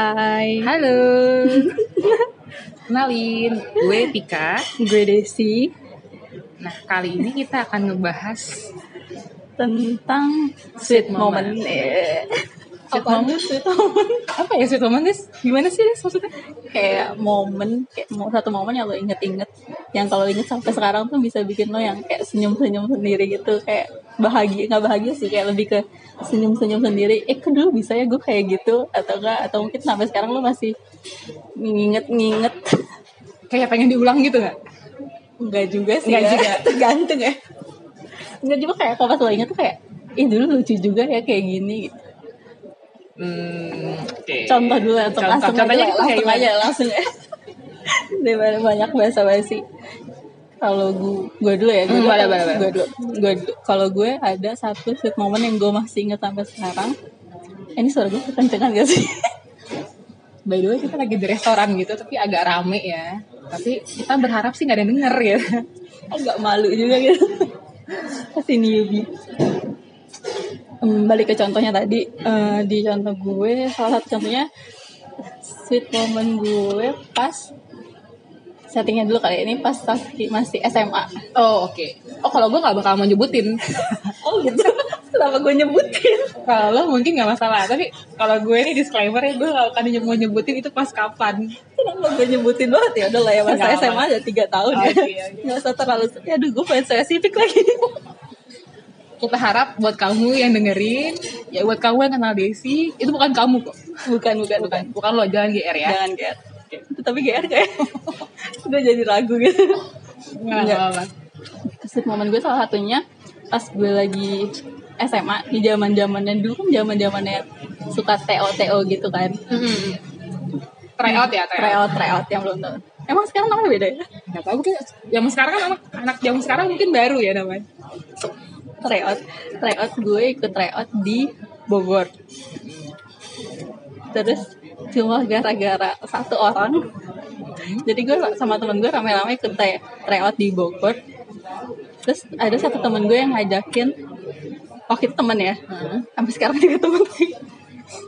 Hai, Halo. Kenalin, gue Tika. gue Desi Nah, kali ini kita akan ngebahas tentang Sweet moment. moment. Eh, Sweet moment? sweet moment? apa ya sweet moment, Des? Gimana sih, Des, maksudnya? kayak momen, kayak satu momen yang lo inget-inget, yang kalau inget sampai sekarang tuh bisa bikin lo yang kayak senyum-senyum sendiri gitu, kayak bahagia, nggak bahagia sih, kayak lebih ke senyum-senyum sendiri. Eh, kok dulu bisa ya gue kayak gitu atau enggak? Atau mungkin sampai sekarang lo masih nginget-nginget Kayak pengen diulang gitu nggak? Enggak juga sih Enggak ya. juga. Tergantung ya. Enggak juga kayak kalau pas lo inget tuh kayak Ih dulu lucu juga ya kayak gini gitu. Hmm, oke. Contoh dulu atau Contoh. langsung Contohnya aja, langsung aja, langsung ya. Daripada banyak bahasa basi. Kalau gue, gue dulu ya, gue Hmm, dulu, boleh. gue dulu, gue dulu. Kalau gue ada satu sweet moment yang gue masih inget sampai sekarang. Eh, Ini suara gue kekencengan gak sih? By the way, kita lagi di restoran gitu, tapi agak rame ya. Tapi kita berharap sih nggak ada yang denger ya. agak malu juga gitu kasih newbie Hmm, balik ke contohnya tadi Eh, di contoh gue salah satu contohnya sweet moment gue pas settingnya dulu kali ini pas masih masih SMA Oh, oke. Oh, kalau gue nggak bakal mau nyebutin. oh gitu kenapa gue nyebutin kalau mungkin nggak masalah, tapi kalau gue ini disclaimer ya, gue nggak akan mau nyebutin itu pas kapan. kenapa gue nyebutin banget ya udah lah ya masa Nggak apa. SMA ada tiga tahun ya Oke, oke. nggak usah terlalu aduh gue pengen spesifik lagi Kita harap buat kamu yang dengerin, ya buat kamu yang kenal Desi, itu bukan kamu kok. bukan bukan bukan Bukan, bukan lo, jangan GR ya. jangan GR tapi GR kayak gue jadi ragu gitu Nggak, apa-apa. Sweet moment gue salah satunya pas gue lagi SMA di zaman zamannya dulu kan zaman zamannya suka TO TO gitu kan Mm-mm. Try out ya, try, out. out try out yang belum tahu emang sekarang namanya beda ya Nggak tahu mungkin zaman sekarang kan anak anak zaman sekarang mungkin baru ya namanya. try out try out gue ikut try out di Bogor terus cuma gara-gara satu orang. Jadi gue sama temen gue rame-rame ikut try, try out di Bogor. Terus ada satu temen gue yang ngajakin. Waktu itu temen ya? Hmm. sampai sekarang juga temen.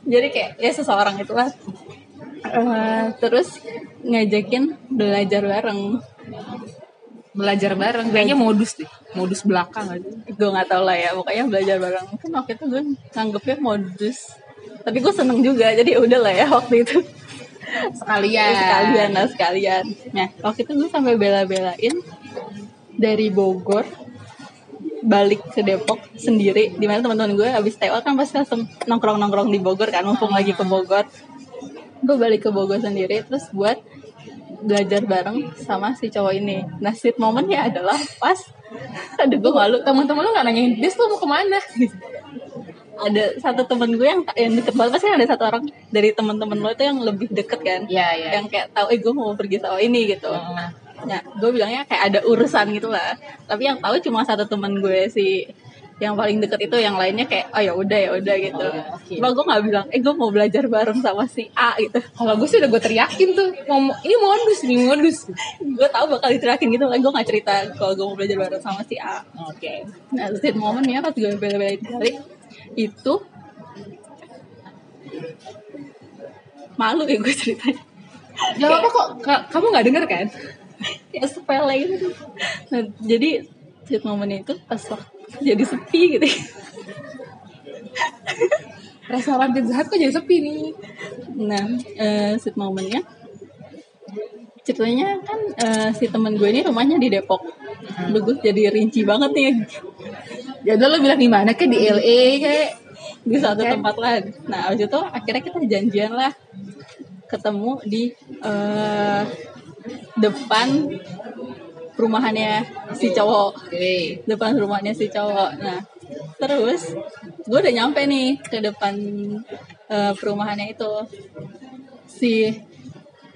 Jadi kayak ya seseorang itulah. Eh, terus ngajakin belajar bareng. Belajar bareng, kayaknya modus deh, modus belakang aja. gue nggak tahu lah ya. Pokoknya belajar bareng. Mungkin waktu itu gue nganggepnya modus tapi gue seneng juga jadi ya udah lah ya waktu itu. Sekalian. sekalian lah sekalian. Nah waktu itu gue sampai bela-belain dari Bogor balik ke Depok sendiri di mana teman-teman gue abis TO kan pasti langsung nongkrong-nongkrong di Bogor kan mumpung lagi ke Bogor. Gue balik ke Bogor sendiri terus buat belajar bareng sama si cowok ini. Nah sweet momennya adalah pas aduh gue malu. Teman-teman lo nggak nanyain, Des tuh mau ke mana? ada satu temen gue yang yang deket banget pasti ada satu orang dari teman-teman lo itu yang lebih deket kan Iya, iya. yang kayak tahu eh gue mau pergi sama ini gitu Nah, ya gue bilangnya kayak ada urusan gitu lah tapi yang tahu cuma satu teman gue si yang paling deket itu yang lainnya kayak oh ya udah ya udah gitu Oh, oke. cuma gue nggak bilang eh gue mau belajar bareng sama si A gitu kalau gue sih udah gue teriakin tuh, ngomong ini modus, ini modus. gue tahu bakal diteriakin gitu lah gue nggak cerita kalau gue mau belajar bareng sama si A Oke. Nah, sweet momennya pas gue bela-belain balik itu malu ya gue ceritanya. Gak apa kok, Ka- kamu nggak denger kan? Ya sepele gitu. Nah, jadi sweet momennya itu pas jadi sepi gitu. Restoran Pizza Hut kok jadi sepi nih? Nah, eh, sweet momennya ceritanya kan eh, si temen gue ini rumahnya di Depok. Lu gue jadi rinci banget nih Ya udah lo bilang di mana kayak di LA kayak di satu Kan? tempat lah. Nah, abis itu akhirnya kita janjian lah ketemu di eh, depan perumahannya si cowok. Oke. Depan rumahnya si cowok. Nah, terus gue udah nyampe nih ke depan eh, perumahannya itu. Si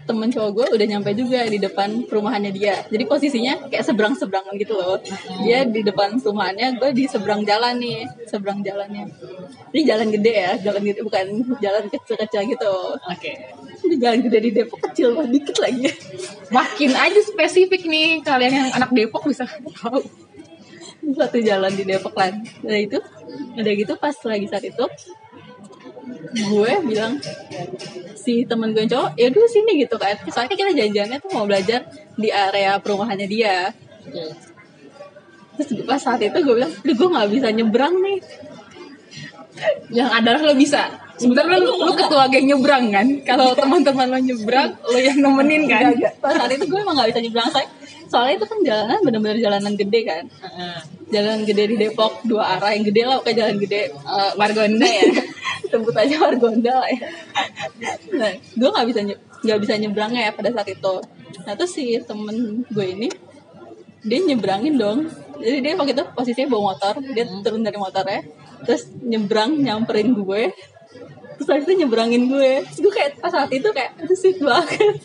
temen cowok gue udah nyampe juga di depan perumahannya dia. Jadi posisinya kayak seberang-seberangan gitu loh. Dia di depan perumahannya, gue di seberang jalan nih, seberang jalannya. Ini jalan gede ya, jalan gede bukan jalan kecil-kecil gitu. Oke. Ini jalan gede di Depok kecil banget dikit lagi. Makin aja spesifik nih kalian yang anak Depok bisa tahu. satu jalan di Depok kan. Nah itu udah gitu pas lagi saat itu gue bilang si temen gue yang cowok ya dulu sini gitu kan. Soalnya kita janjiannya tuh mau belajar di area perumahannya dia. Terus pas saat itu gue bilang "Duh, gue nggak bisa nyebrang nih yang adalah lo bisa. Sebenarnya lu, lu ketua geng nyebrang kan? Kalau teman-teman lo nyebrang lo yang nemenin kan? Pas saat itu gue emang nggak bisa nyebrang soalnya soalnya itu kan jalanan bener-bener jalanan gede kan? Jalan gede di Depok dua arah. Yang gede lah kayak jalan gede Eh, Margonda ya. Sebut aja Margonda lah ya. Nah gue nggak bisa nggak bisa nyebrangnya ya pada saat itu. Nah terus si temen gue ini dia nyebrangin dong. Jadi dia waktu itu posisinya bawa motor dia turun dari motornya terus nyebrang nyamperin gue. Terus habis itu nyebrangin gue. Terus gue kayak pas saat itu kayak aduh sweet banget.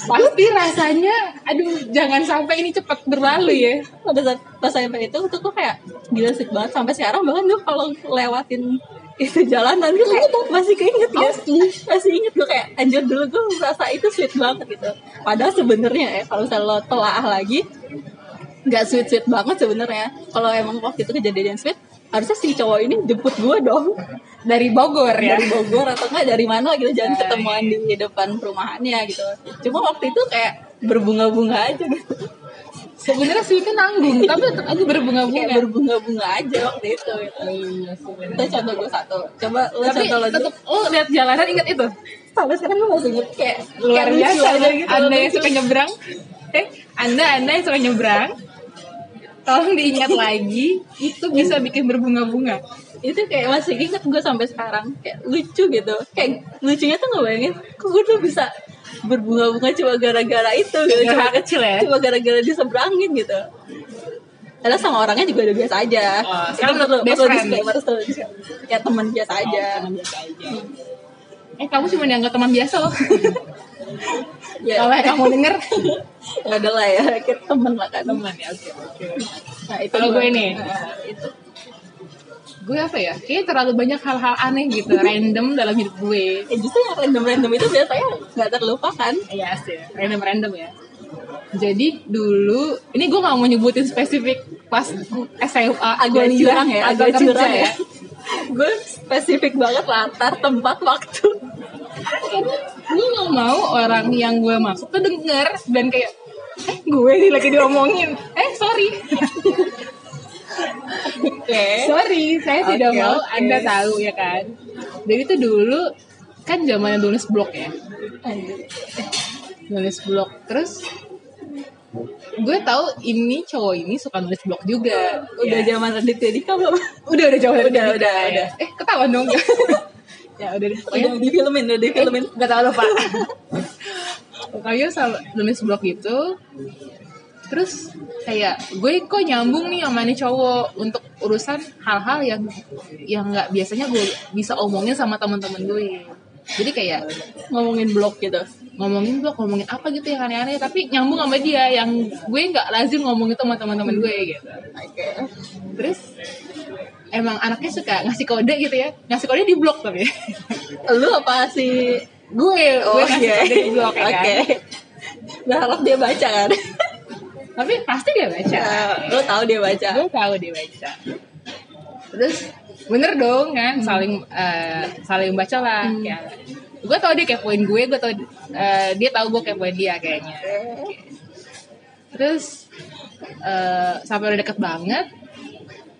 Pasti rasanya aduh jangan sampai ini cepat berlalu ya. Pada saat pas sampai itu tuh gue kayak gila sweet banget. Sampai sekarang bahkan gue kalau lewatin itu jalanan gue kayak masih keinget ya. Masih inget gue kayak anjir dulu gue merasa itu sweet banget gitu. Padahal sebenarnya ya kalau misalnya lo telaah lagi nggak sweet sweet banget sebenarnya. Kalau emang waktu itu kejadian sweet harusnya si cowok ini jemput gue dong. Dari Bogor ya? Dari Bogor atau enggak dari mana gitu jangan ketemuan di depan perumahannya gitu. Cuma waktu itu kayak berbunga-bunga aja gitu. Sebenarnya sih kan nanggung tapi tetap aja kayak berbunga-bunga berbunga-bunga aja waktu itu. Gitu. itu contoh gue satu. Coba lo tapi contoh lagi. tetap lo lihat jalanan ingat itu? Sampai sekarang gue masih inget kayak luar biasa aja gitu anda yang suka nyebrang. Eh anda anda yang suka nyebrang tolong diingat lagi itu bisa bikin berbunga-bunga itu kayak masih inget gue sampai sekarang kayak lucu gitu kayak lucunya tuh ngebayangin kok gue tuh bisa berbunga-bunga cuma gara-gara itu gitu cuma kecil ya? cuma gara-gara diseberangin gitu Padahal sama orangnya juga udah biasa aja. Oh, sekarang perlu best friend. disclaimer, perlu disclaimer. Kayak teman biasa aja. eh kamu cuma dianggap teman biasa loh Ya. kalau yang kamu denger Ya udah lah ya, kita temen lah kan. teman ya oke oke Nah, itu Kalau gue nih. Nah, itu. gue apa ya kayaknya terlalu banyak hal-hal aneh gitu random dalam hidup gue Ya, justru yang random-random itu biasanya nggak terlupakan. Iya sih, random random ya. Jadi dulu, ini gue gak mau nyebutin spesifik pas SMA, Agak kuliah, curang ya, agak curang ya. gue spesifik banget latar tempat waktu. Gue gak mau orang yang gue maksud tuh denger dan kayak, eh gue nih lagi diomongin, eh sorry, Oke. sorry, saya tidak Oke, mau anda tahu ya kan. Jadi itu dulu kan zamannya nulis blog ya, nulis blog terus gue tahu ini cowok ini suka nulis blog juga Udah Ya. zaman Raditya Dika belum? udah udah dari Udah, Dika, udah, ya. udah. eh ketahuan dong ya udah deh pokoknya Udah difilmin, udah difilmin. nggak tahu lupa pokoknya sama nulis blog gitu terus kayak gue kok nyambung nih sama nih cowok untuk urusan hal-hal yang yang nggak biasanya gue bisa omongin sama teman-teman gue jadi kayak Ngomongin blog gitu. ngomongin blog ngomongin apa gitu yang aneh-aneh tapi nyambung sama dia yang gue nggak lazim ngomong itu sama teman-teman gue gitu Oke. terus emang anaknya suka ngasih kode gitu ya ngasih kode di blog tapi Lu apa sih? gue Oh gue ngasih iya. kode di blog ya Oke. kan Berharap dia baca kan? tapi pasti dia baca Ya, lu tahu dia baca. gue tahu dia baca terus bener dong kan saling eh, saling baca lah ya gue tau dia kepoin gue gue tau eh, dia tahu gue kepoin dia kayaknya terus eh, sampai udah deket banget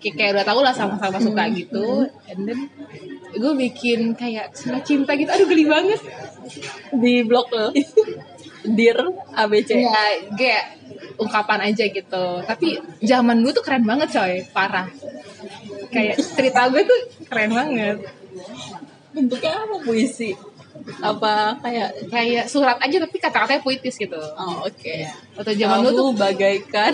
kayak, kayak udah tau lah sama-sama suka gitu. And then gue bikin kayak surat cinta gitu. Aduh geli banget. Di blog lu. Dear ABC. ya kayak ungkapan aja gitu. Tapi zaman dulu tuh keren banget coy. Parah. Kayak cerita gue tuh keren banget. Bentuknya apa puisi? Apa kayak kayak surat aja tapi kata-katanya puitis gitu. Oh oke. atau zaman dulu tuh bagaikan.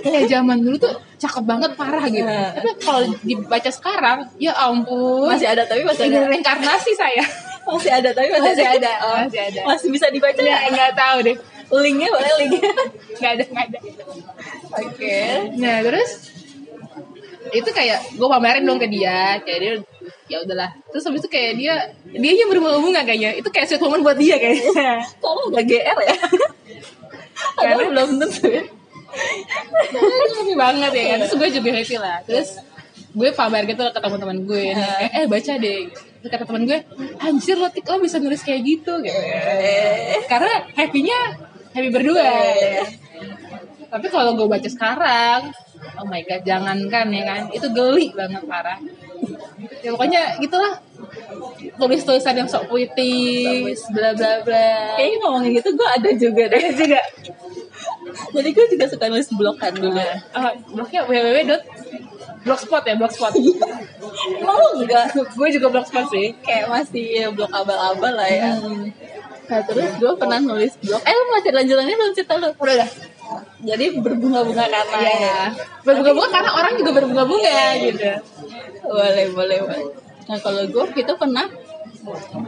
Kayak zaman dulu tuh cakep banget parah gitu. Iya. tapi kalau dibaca sekarang ya ampun. Masih ada tapi masih ini ada. reinkarnasi saya. Masih ada tapi masih, Masih ada, Oh, masih ada. masih bisa dibaca ya? nggak? nggak tahu deh. Linknya boleh linknya nggak ada nggak ada. Oke. Nah terus itu kayak gue pamerin dong ke dia. Kayak dia ya udahlah. Terus habis itu kayak dia dia yang berbunga-bunga kayaknya. Itu kayak sweet moment buat dia kayaknya. Kamu udah GR ya. Karena- Karena belum tentu ya. Happy banget ya kan. Terus gue juga happy lah. Terus gue pamer gitu ke teman-teman gue. Ah. kayak, eh baca deh. Terus kata teman gue anjir lo Tik, lo bisa nulis kayak gitu. Gitu. Eh. karena happy-nya happy berdua. Tapi kalau gue baca sekarang oh my god jangankan ya kan. Itu geli banget parah ya pokoknya gitulah tulis tulisan yang sok puitis bla bla bla Kayaknya ngomongin gitu gue ada juga deh. juga. Jadi gue juga suka nulis blog kan dulu. Ah, blognya www blogspot ya blogspot lu enggak? gue juga blogspot sih Kayak masih ya, blog abal-abal lah ya. Nah terus gue pernah nulis blog. Eh lu masih lanjutannya belum cerita lu? udah dah Jadi berbunga-bunga karena Iya. Berbunga-bunga karena orang juga berbunga-bunga gitu. boleh boleh boleh. Nah kalau gue itu pernah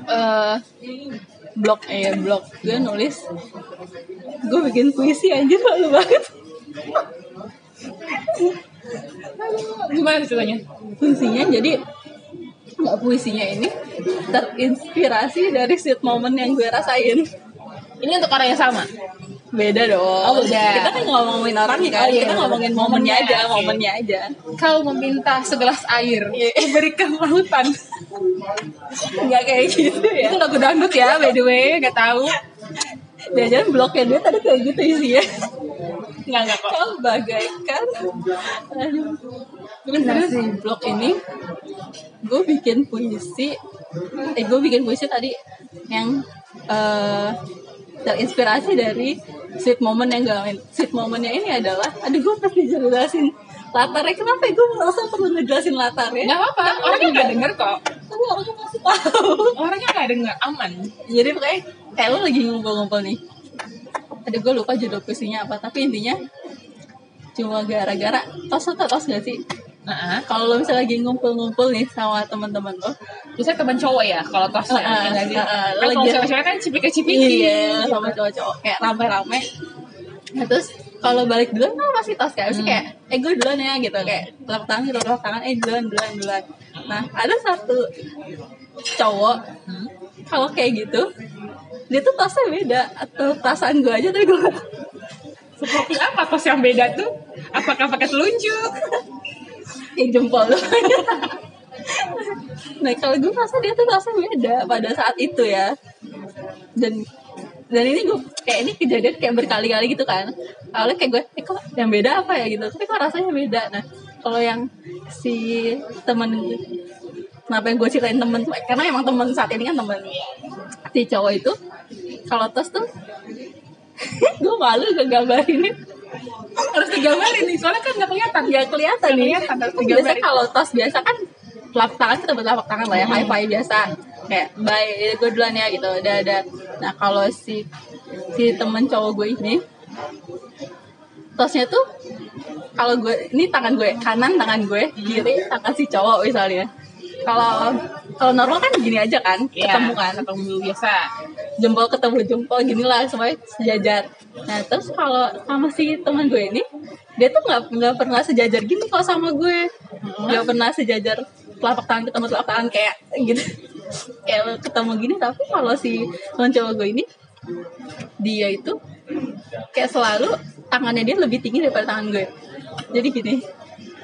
eh blog eh blog gue nulis gue bikin puisi anjir malu banget Gimana ceritanya? puisinya jadi nggak puisinya ini terinspirasi dari sweet moment yang gue rasain Ini untuk orang yang sama. Beda dong Oh, beda. kita kan ngomongin orangnya kan Oh, iya. kita ngomongin momennya aja Oke. momennya aja Kau meminta segelas air, berikan lautan. nggak kayak gitu ya Itu lagu dangdut ya, by the way, gak tahu. Jangan blognya dia tadi kayak gitu isinya Enggak, enggak kok. Kau bagaikan Aduh. Nah si blog ini Gue bikin puisi Eh gue bikin puisi tadi Yang eh, Terinspirasi dari Sweet moment yang gue alamin Sweet momentnya ini adalah Aduh gue pasti jelasin Latarnya. Kenapa ya? Gue merasa perlu ngejelasin latarnya. Gak apa-apa, orangnya gak denger kok. Tapi orangnya pasti tahu. Orangnya gak denger, aman. jadi pokoknya kayak lo lagi ngumpul-ngumpul nih. Aduh gue lupa judul puisinya apa Tapi intinya Cuma gara-gara Tos atau tos gak sih Nah, Kalau lo misalnya lagi ngumpul-ngumpul nih Sama teman-teman lo biasanya teman cowok ya, kalau tosnya. Ah, ya nggak sih? Kan kalau lagi- cewek-cewek kan cipika-cipiki. Iya sama cowok-cowok Kayak rame-rame Nah terus kalau balik duluan kan masih tos kayak Maksudnya kayak Eh gue duluan ya gitu Kayak telapak tangan gitu telapak tangan Eh duluan duluan duluan Nah ada satu Cowok Kalau kayak gitu Dia tuh tosnya beda Atau perasaan gue aja Tapi gue. Seperti apa tos yang beda tuh? Apakah pakai telunjuk? yang jempol. Doang. nah kalau gue rasa dia tuh rasa beda pada saat itu ya. Dan dan ini gue kayak ini kejadian kayak berkali-kali gitu kan. Awalnya kayak gue eh kok yang beda apa ya? Gitu. Tapi kok rasanya beda. Nah kalau yang si temen kenapa yang gue ceritain temen? Tuh karena emang temen saat ini kan temen. Si cowok itu kalau tos tuh gue malu gak gambarin Harus digambarin nih, soalnya kan nggak kelihatan. nggak kelihatan nih. kelihatan, harus Kan digambarin. biasa kalau tos biasa kan telapak tangan kita bertelapak tangan lah ya high five biasa. Kayak bye gue duluan ya gitu. Udah ada nah kalau si si temen cowok gue ini tosnya tuh kalau gue ini tangan gue kanan tangan gue kiri tangan si cowok misalnya. Kalau kalau normal kan gini aja kan ketemu kan. ketemu biasa. jempol ketemu jempol gini lah semuanya sejajar. Nah terus kalau sama si teman gue ini dia tuh nggak nggak pernah sejajar gini kalau sama gue. Nggak pernah sejajar telapak tangan ketemu telapak tangan kayak gitu. Kayak ketemu gini tapi kalau si teman cowok gue ini dia itu kayak selalu tangannya dia lebih tinggi daripada tangan gue. Jadi gini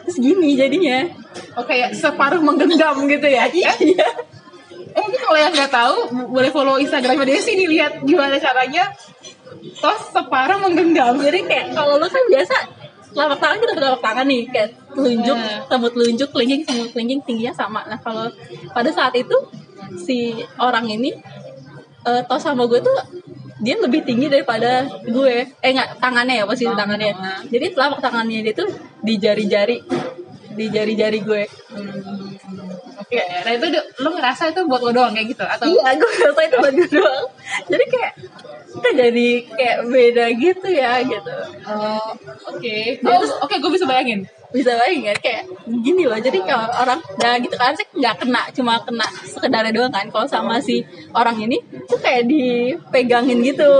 terus gini jadinya. Oh kayak separuh menggenggam gitu ya? iya. Eh mungkin kalau yang nggak tahu boleh follow Instagramnya Desi nih lihat gimana caranya. Tos separuh menggenggam. jadi kayak kalau lo kan biasa telapak tangan kita telapak tangan nih kayak telunjuk temu telunjuk kelingking temu kelingking tingginya sama. Nah kalau pada saat itu si orang ini eh tos sama gue tuh dia lebih tinggi daripada gue. Eh nggak tangannya ya posisi tangannya. Jadi telapak tangannya dia tuh di jari-jari di jari-jari gue. Oke, nah itu lo ngerasa itu buat lo doang kayak gitu atau? Iya gue ngerasa itu buat gue doang. Jadi kayak kita jadi kayak beda gitu ya gitu. Oh, oke. Oh, oke, gue bisa bayangin. Bisa bayangin kan kayak gini loh. Jadi kalau orang nah gitu kan sih nggak kena cuma kena sekedarnya doang kan. Kalau sama si orang ini tuh kayak dipegangin gitu.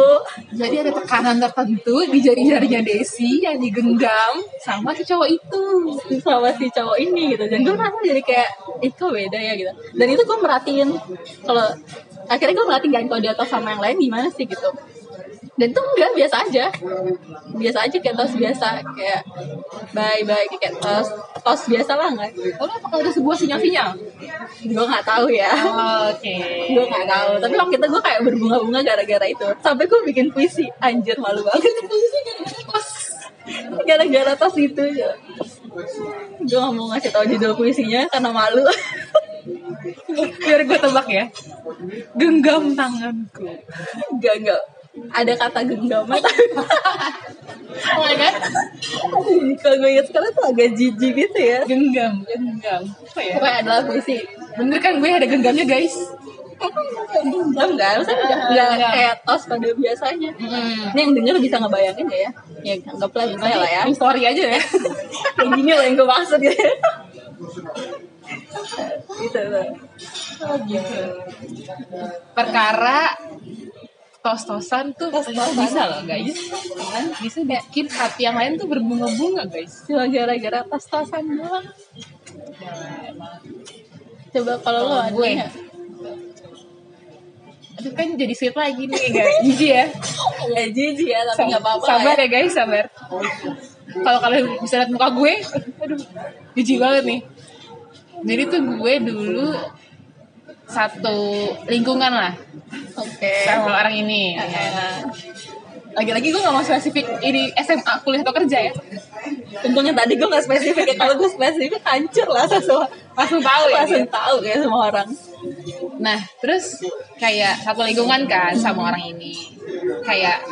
Jadi ada tekanan tertentu di jari-jarinya Desi yang digenggam sama si cowok itu. sama si cowok ini gitu. Dan gue merasa jadi kayak kok beda ya? gitu. Dan itu gue merhatiin kalau akhirnya gue merhatiin kan kalau dia atau sama yang lain gimana sih gitu dan tuh enggak biasa aja biasa aja kayak tos biasa kayak bye bye kayak tos tos biasa lah nggak Lalu apakah ada sebuah sinyal-sinyal? gue nggak tahu ya Oke. gue nggak tahu tapi waktu itu gue kayak berbunga-bunga gara-gara itu sampai gue bikin puisi anjir malu banget gara-gara tos itu ya gue gak mau ngasih tahu judul puisinya karena malu Biar gue tebak ya. Genggam tanganku. Enggak, enggak. Ada kata genggaman. Oh my god. Kalau gue ingat sekarang tuh agak jijik gitu ya. Genggam, genggam. Apa ya? Pokoknya adalah puisi. Bener kan gue ada genggamnya guys. Genggam enggak, maksudnya enggak, enggak Enggak. kayak tos pada biasanya. Hmm. Ini yang denger bisa ngebayangin gak ya? Ya anggaplah bisa lah ya. Story aja ya. Kayak gini loh yang gue maksud gitu. gitu. Oh gitu. Perkara tos-tosan tuh Tos-tosan. bisa loh guys. Bisa bikin hati yang lain tuh berbunga-bunga guys. Cuma gara-gara tos-tosan doang. Coba kalau lo ada gue. nggak? Aduh kan jadi sweet lagi nih guys. Jijik ya. Nggak jijik ya, tapi nggak apa-apa. Sabar ya. ya guys, sabar. Kalau kalian bisa lihat muka gue, aduh, jijik banget nih. Jadi tuh gue dulu satu lingkungan lah Oke. sama orang ini. ya. Nah, Lagi-lagi gue gak mau spesifik ini SMA, kuliah atau kerja ya. Untungnya tadi gue gak spesifik ya Kalau gue spesifik hancur lah semua Langsung tahu ya. Langsung tahu ya semua orang Nah, terus kayak satu lingkungan kan sama orang ini. Kayak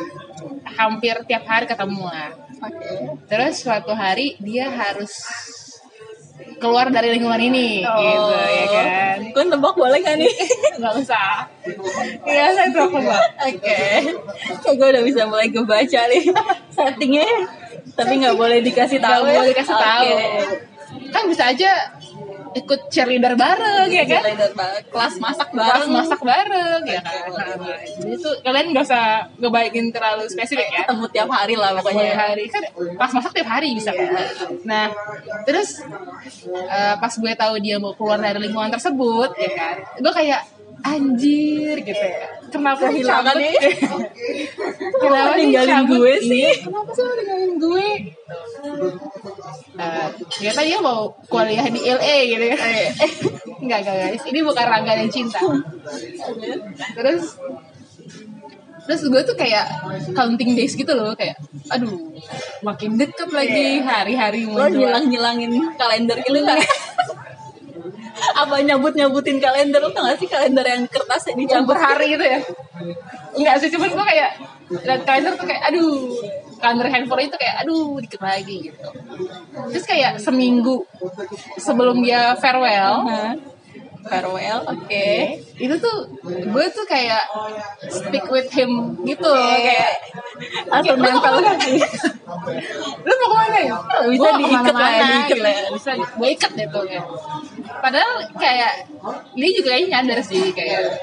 hampir tiap hari ketemu lah. Oke Terus suatu hari dia harus keluar dari lingkungan ini gitu ya kan. Gue tebak boleh gak nih? Nggak usah. Iya, saya telepon. Oke Kayak gue udah bisa mulai kebaca nih Settingnya Tapi gak boleh dikasih Nggak tahu ya boleh dikasih tahu. Oke. Kan bisa aja ikut cheerleader bareng ya kan. Kelas masak Kelas bareng. masak bareng ya kan. Nah, Jadi tuh kalian nggak usah ngebaikin terlalu spesifik ya. Ketemu tiap hari lah tiap pokoknya hari. Kan pas masak tiap hari bisa. Kan nah terus eh, pas gue tahu dia mau keluar dari lingkungan tersebut ya kan? Gue kayak anjir gitu ya. Kenapa Kehilangan nih. kenapa sih ninggalin gue sih? Iya, kenapa sih lo ninggalin gue? Eh, ternyata dia mau kuliah di LA gitu ya. Enggak enggak guys ini bukan rangga dan cinta. Terus terus gue tuh kayak counting days gitu loh kayak aduh makin deket lagi hari-hari Lo menjelang nyilang-nyilangin kalender gitu. Kan Apa nyabut-nyabutin kalender? Lo tau gak sih kalender yang kertasnya yang dicabut? Berhari gitu ya? Enggak sih cuman gue kayak liat kalender tuh kayak aduh kalender handphone itu kayak aduh dikit lagi gitu. Terus kayak seminggu sebelum dia farewell Hah? Farewell, oke itu tuh gue tuh kayak stick with him gitu kayak Langsung nempel kan lu mau ke mana ya? Bisa Gua diikat lah diikat gitu. lah. Bisa gue ikat deh tuh kayak. Padahal kayak dia juga kayaknya nyadar sih kayak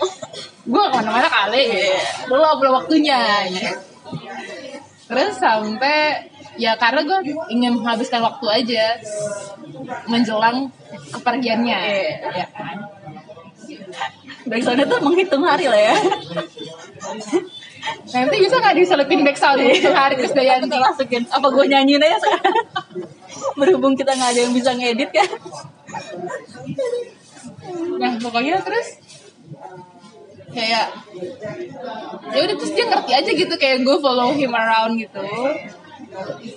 gue ke mana-mana kali Iya. belum belum waktunya gitu. Terus sampai ya karena gue ingin menghabiskan waktu aja menjelang kepergiannya. Iya. ya kan Backsoundnya tuh menghitung hari lah ya. Nanti bisa nggak diselipin backsound itu hari Krisdayanti Kita masukin. Apa gue nyanyiin aja sekarang? Berhubung kita gak ada yang bisa ngedit kan? Nah pokoknya terus kayak ya udah terus dia ngerti aja gitu kayak gue follow him around gitu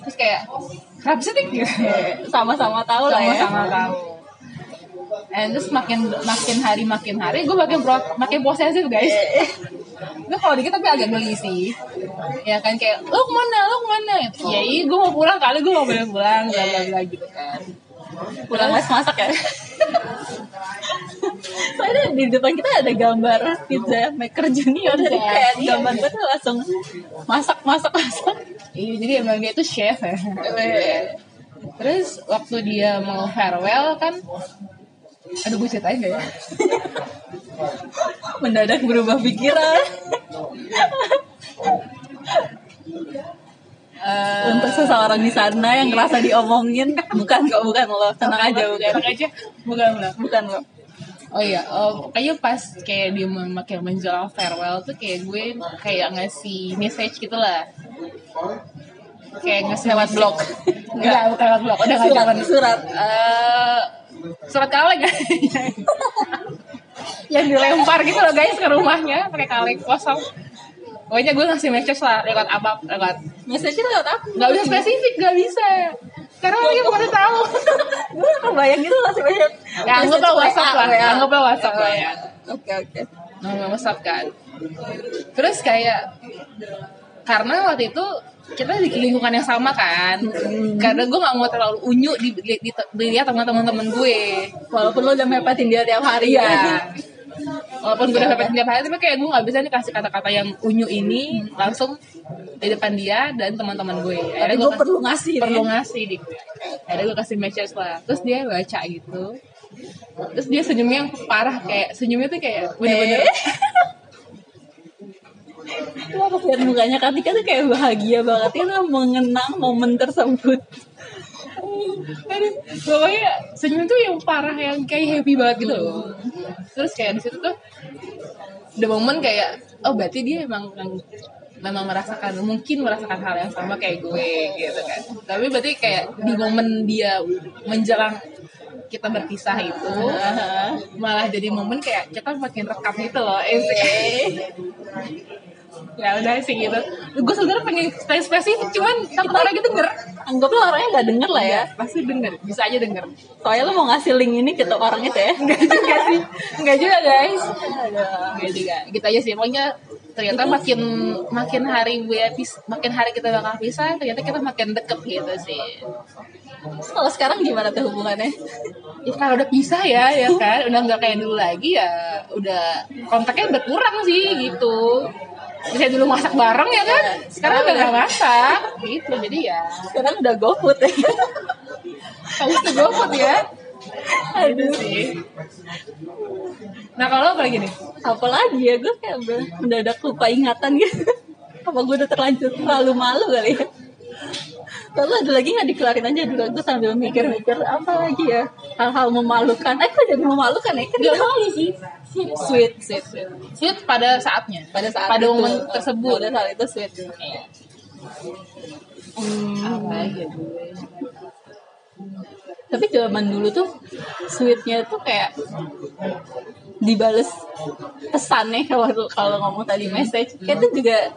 terus kayak kenapa sih Tik?" gitu Sama-sama tahu lah ya. Sama-sama tahu. And terus makin makin hari makin hari gue makin pro, makin posesif guys. Gue kalau dikit tapi agak geli sih. Ya kan kayak lo ke mana? Lo ke mana? Ya iya gue mau pulang kali gue mau pulang bla bla bla gitu kan Pulang les masak ya? Soalnya di depan kita ada gambar pizza maker junior. Jadi Iya, kayak iya, gambar gue tuh langsung Masak, masak, masak. Iya jadi emang dia tuh chef ya. Terus waktu dia mau farewell kan Aduh gue ceritain gak ya? Mendadak berubah pikiran Eh, Untuk seseorang di sana yang ngerasa diomongin Bukan kok, bukan lo Tenang aja, bukan Tenang aja Bukan bukan Bukan lo Oh iya, oh, kayaknya pas kayak dia memakai menjelang farewell tuh kayak gue kayak ngasih message gitu lah. Kayak ngasih Lewat blog. Enggak, bukan lewat blog. Udah nggak Surat, zaman. surat. Eh, surat kaleng yang dilempar gitu loh guys ke rumahnya pakai kaleng kosong. Pokoknya gue ngasih message lah lewat apa lewat Message-nya lewat apa? nggak bisa. Spesifik nggak bisa. Karena orangnya pada tahu. Gue gak kebayang gitu masih banyak. ya anggaplah WhatsApp lah anggaplah WhatsApp lah ya. Oke oke. nama WhatsApp kan. Terus kayak karena waktu itu kita di lingkungan yang sama kan. Karena gue nggak mau terlalu unyu di, di, di, dilihat teman-teman gue. Walaupun lo udah mepetin dia tiap hari. Ya. Walaupun gue udah dapat tiap hari, tapi kayak gue gak bisa nih kasih kata-kata yang unyu ini langsung di depan dia dan teman-teman gue. Tapi Akhirnya gue gua perlu ngasih perlu ngasih di Akhirnya gue kasih message lah. Terus dia baca gitu. Terus dia senyumnya yang parah kayak senyumnya tuh kayak bener-bener Eh. Liat mukanya Katika tuh kayak bahagia banget ya lo mengenang momen tersebut. Aduh, pokoknya senyum tuh yang parah yang kayak happy banget gitu loh. Terus kayak di situ tuh the moment kayak oh berarti dia emang memang merasakan mungkin merasakan hal yang sama kayak gue gitu kan. Tapi berarti kayak di momen dia menjelang kita berpisah itu malah jadi momen kayak kita makin rekam gitu loh. Eh, ya udah sih gitu. Gue sebenarnya pengen spesifik cuman takut orang gitu denger. Anggaplah orangnya gak denger lah ya. Pasti denger, bisa aja denger. Soalnya lo mau ngasih link ini ke orang itu ya. Enggak juga sih. Enggak juga, guys. Enggak juga. Gitu aja sih. Pokoknya ternyata makin makin hari gue makin hari kita bakal pisah, ternyata kita makin deket gitu sih. Terus kalau sekarang gimana tuh hubungannya? Ya kalau udah pisah ya, ya kan, udah nggak kayak dulu lagi ya, udah kontaknya berkurang sih gitu. Bisa dulu masak bareng ya kan, sekarang udah nggak masak gitu, jadi ya Sekarang udah GoFood ya. harus GoFood ya. Aduh. sih. Nah kalau apa lagi nih? Apalagi ya gue kayak udah mendadak lupa ingatan gitu. Apa gue udah terlanjur terlalu malu kali ya? Lalu ada lagi nggak dikelarin aja dulu gue sambil mikir-mikir apa lagi ya hal-hal memalukan. Eh kok jadi memalukan ya? Kan Gak malu sih. Sweet, sweet, sweet. Sweet pada saatnya. Pada saat pada itu, momen tersebut. Pada saat itu sweet. Hmm, Apa ya gue? tapi zaman dulu tuh sweetnya tuh kayak dibales pesannya kalau kalau ngomong tadi message kayak itu juga